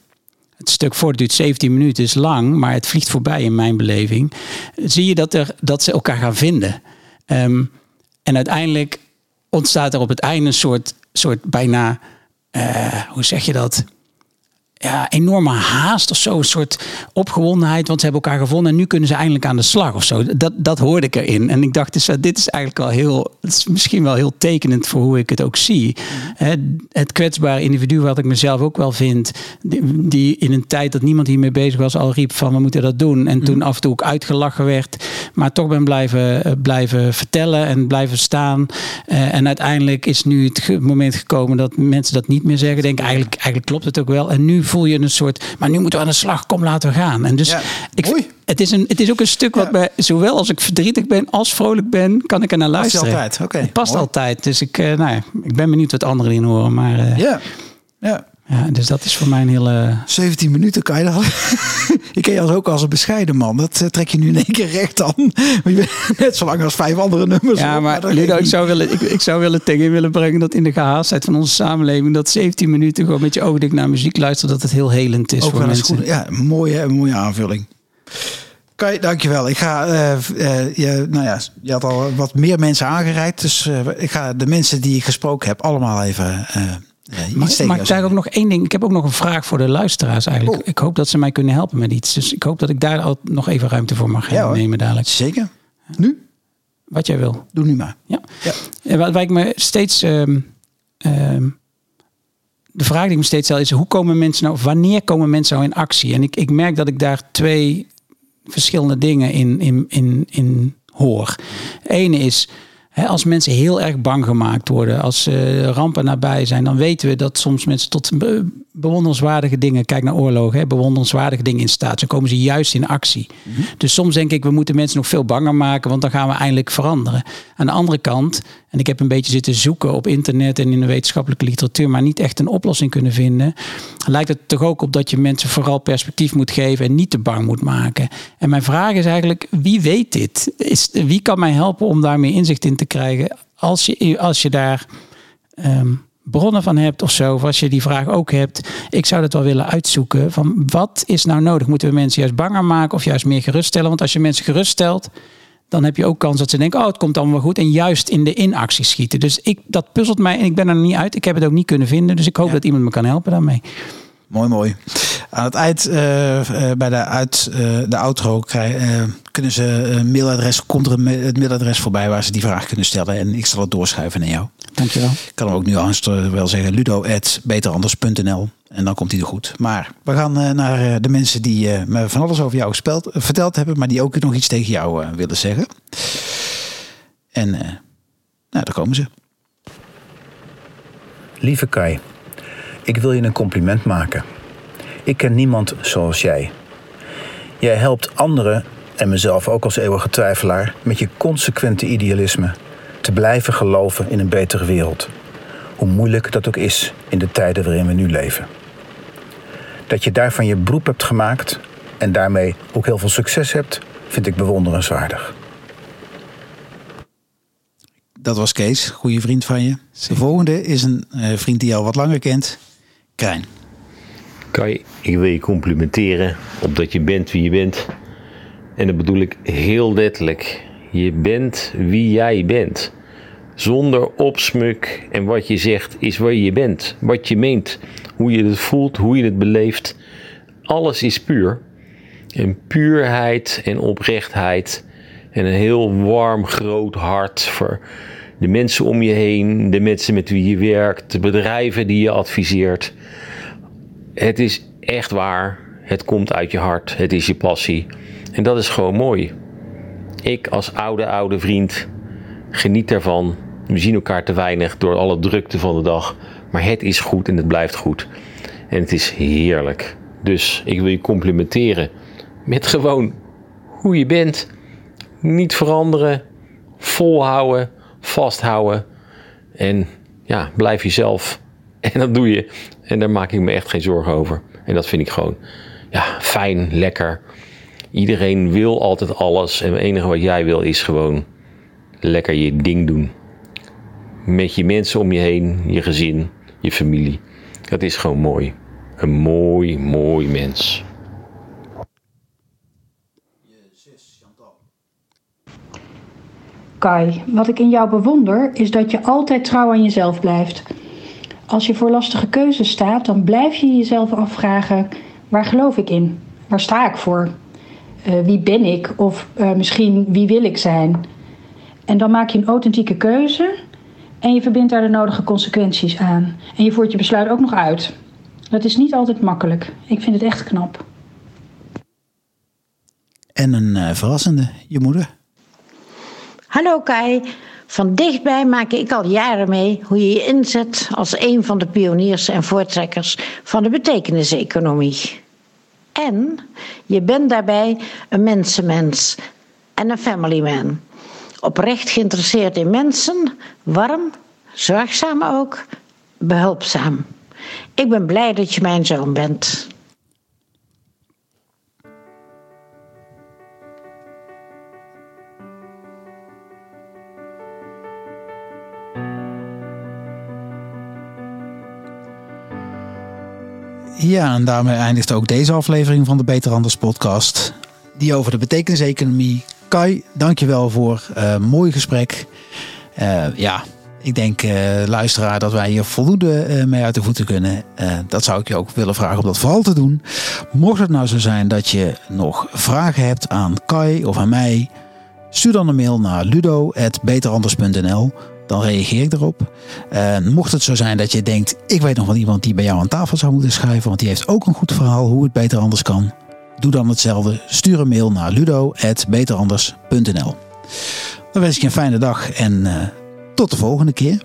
[SPEAKER 2] het stuk voort duurt 17 minuten, is lang, maar het vliegt voorbij in mijn beleving. Zie je dat, er, dat ze elkaar gaan vinden. Ehm, en uiteindelijk ontstaat er op het einde een soort, soort bijna, eh, hoe zeg je dat? Ja, enorme haast of zo. Een soort opgewondenheid, want ze hebben elkaar gevonden. En nu kunnen ze eindelijk aan de slag of zo. Dat, dat hoorde ik erin. En ik dacht, dus, dit is eigenlijk wel heel... Het is misschien wel heel tekenend voor hoe ik het ook zie. Hè, Het kwetsbare individu, wat ik mezelf ook wel vind... Die, die in een tijd dat niemand hiermee bezig was... al riep van, we moeten dat doen. En toen af en toe ook uitgelachen werd. Maar toch ben blijven, eh, blijven vertellen en blijven staan. Eh, en uiteindelijk is nu het moment gekomen... dat mensen dat niet meer zeggen. Denk eigenlijk, eigenlijk klopt het ook wel. En nu voel je een soort... maar nu moeten we aan de slag, kom laten we gaan. En dus
[SPEAKER 1] Ja,
[SPEAKER 2] ik, het, is een, het is ook een stuk wat bij, zowel als ik verdrietig ben als vrolijk ben, kan ik er naar
[SPEAKER 1] Past
[SPEAKER 2] luisteren.
[SPEAKER 1] altijd, oké,
[SPEAKER 2] Het past
[SPEAKER 1] mooi.
[SPEAKER 2] altijd. Dus ik, eh, nou ik ben benieuwd wat anderen in horen. Maar eh, ja.
[SPEAKER 1] Ja. Ja.
[SPEAKER 2] dus dat is voor mij een hele...
[SPEAKER 1] 17 minuten kan je dan. [laughs] ik ken je als ook als een bescheiden man. Dat eh, trek je nu in één keer recht aan. [laughs] Je bent net zo lang als vijf andere nummers.
[SPEAKER 2] Ja,
[SPEAKER 1] op,
[SPEAKER 2] maar
[SPEAKER 1] dat
[SPEAKER 2] Ludo, ik zou, willen, ik, ik zou willen tegen je willen brengen dat in de gehaastheid van onze samenleving, dat 17 minuten gewoon met je ogen naar muziek luisteren, dat het heel helend is
[SPEAKER 1] ook
[SPEAKER 2] voor mensen.
[SPEAKER 1] goed. Ja, mooie, mooie aanvulling. Kai, dankjewel. Ik ga, eh, eh, je, nou ja, je had al wat meer mensen aangereikt. Dus ik ga de mensen die ik gesproken heb allemaal even eh eh, iets
[SPEAKER 2] Maar, maar daar ook nog één ding. Ik heb ook nog een vraag voor de luisteraars eigenlijk.
[SPEAKER 1] Oh.
[SPEAKER 2] Ik hoop dat ze mij kunnen helpen met iets. Dus ik hoop dat ik daar al nog even ruimte voor mag
[SPEAKER 1] Ja,
[SPEAKER 2] nemen dadelijk.
[SPEAKER 1] Zeker. Nu?
[SPEAKER 2] Wat jij wil.
[SPEAKER 1] Doe nu maar.
[SPEAKER 2] Ja.
[SPEAKER 1] Ja.
[SPEAKER 2] En Waar, waar ik me steeds. ehm, ehm, de vraag die ik me steeds stel is: hoe komen mensen nou, wanneer komen mensen nou in actie? En ik, ik merk dat ik daar twee verschillende dingen in, in, in, in hoor. Ene is. Als mensen heel erg bang gemaakt worden, als eh, rampen nabij zijn, dan weten we dat soms mensen tot be- bewonderenswaardige dingen, kijk naar oorlogen, hè, bewonderenswaardige dingen in staat. zijn. komen ze juist in actie. Dus soms denk ik, we moeten mensen nog veel banger maken, want dan gaan we eindelijk veranderen. Aan de andere kant, en ik heb een beetje zitten zoeken op internet en in de wetenschappelijke literatuur, maar niet echt een oplossing kunnen vinden, lijkt het toch ook op dat je mensen vooral perspectief moet geven en niet te bang moet maken. En mijn vraag is eigenlijk, wie weet dit? Is, wie kan mij helpen om daar meer inzicht in te krijgen als je, als je daar ehm, bronnen van hebt of zo, of als je die vraag ook hebt. Ik zou dat wel willen uitzoeken. Van wat is nou nodig? Moeten we mensen juist banger maken of juist meer geruststellen? Want als je mensen geruststelt, dan heb je ook kans dat ze denken: oh, het komt allemaal goed. En juist in de inactie schieten. Dus ik, dat puzzelt mij en ik ben er niet uit. Ik heb het ook niet kunnen vinden. Dus ik hoop
[SPEAKER 1] Ja.
[SPEAKER 2] dat iemand me kan helpen daarmee.
[SPEAKER 1] Mooi, mooi. Aan het eind, eh, eh, bij de, uit, eh, de outro, krijg, eh, kunnen ze een mailadres, komt er het mailadres voorbij waar ze die vraag kunnen stellen. En ik zal het doorschuiven naar jou.
[SPEAKER 2] Dankjewel.
[SPEAKER 1] Ik kan hem ook nu anders wel zeggen, ludo.beteranders.nl. En dan komt hij er goed. Maar we gaan naar de mensen die eh, me van alles over jou gespeld, verteld hebben, maar die ook nog iets tegen jou willen zeggen. En eh, nou, daar komen ze.
[SPEAKER 4] Lieve Kai, ik wil je een compliment maken. Ik ken niemand zoals jij. Jij helpt anderen en mezelf ook als eeuwige twijfelaar met je consequente idealisme te blijven geloven in een betere wereld. Hoe moeilijk dat ook is in de tijden waarin we nu leven. Dat je daarvan je beroep hebt gemaakt en daarmee ook heel veel succes hebt, vind ik bewonderenswaardig.
[SPEAKER 1] Dat was Kees, goede vriend van je. De volgende is een uh, vriend die je al wat langer kent, Krijn.
[SPEAKER 5] Kai, ik wil je complimenteren op dat je bent wie je bent. En dat bedoel ik heel letterlijk. Je bent wie jij bent. Zonder opsmuk en wat je zegt is waar je bent. Wat je meent. Hoe je het voelt, hoe je het beleeft. Alles is puur. En puurheid en oprechtheid. En een heel warm, groot hart voor de mensen om je heen. De mensen met wie je werkt. De bedrijven die je adviseert. Het is echt waar. Het komt uit je hart. Het is je passie. En dat is gewoon mooi. Ik als oude, oude vriend geniet ervan. We zien elkaar te weinig door alle drukte van de dag. Maar het is goed en het blijft goed. En het is heerlijk. Dus ik wil je complimenteren met gewoon hoe je bent. Niet veranderen, volhouden, vasthouden. En ja, blijf jezelf. En dat doe je. En daar maak ik me echt geen zorgen over. En dat vind ik gewoon ja, fijn, lekker. Iedereen wil altijd alles. En het enige wat jij wil is gewoon lekker je ding doen. Met je mensen om je heen, je gezin, je familie. Dat is gewoon mooi. Een mooi, mooi mens.
[SPEAKER 6] Kai, wat ik in jou bewonder is dat je altijd trouw aan jezelf blijft. Als je voor lastige keuzes staat, dan blijf je jezelf afvragen: waar geloof ik in? Waar sta ik voor? Uh, wie ben ik? Of uh, misschien wie wil ik zijn? En dan maak je een authentieke keuze en je verbindt daar de nodige consequenties aan. En je voert je besluit ook nog uit. Dat is niet altijd makkelijk. Ik vind het echt knap.
[SPEAKER 1] En een uh, verrassende, je moeder.
[SPEAKER 7] Hallo Kai. Van dichtbij maak ik al jaren mee hoe je je inzet als een van de pioniers en voortrekkers van de betekeniseconomie. En je bent daarbij een mensenmens en een family man. Oprecht geïnteresseerd in mensen, warm, zorgzaam ook, behulpzaam. Ik ben blij dat je mijn zoon bent.
[SPEAKER 1] Ja, en daarmee eindigt ook deze aflevering van de Beter Anders podcast. Die over de betekeniseconomie. Kai, dankjewel voor een uh, mooi gesprek. Uh, ja, ik denk, uh, luisteraar, dat wij hier voldoende mee uit de voeten kunnen. Dat zou ik je ook willen vragen om dat vooral te doen. Mocht het nou zo zijn dat je nog vragen hebt aan Kai of aan mij, stuur dan een mail naar ludo.beteranders.nl. Dan reageer ik erop. mocht het zo zijn dat je denkt, ik weet nog wel iemand die bij jou aan tafel zou moeten schrijven, want die heeft ook een goed verhaal hoe het beter anders kan. Doe dan hetzelfde. Stuur een mail naar ludo.beteranders.nl. Dan wens ik je een fijne dag en tot de volgende keer.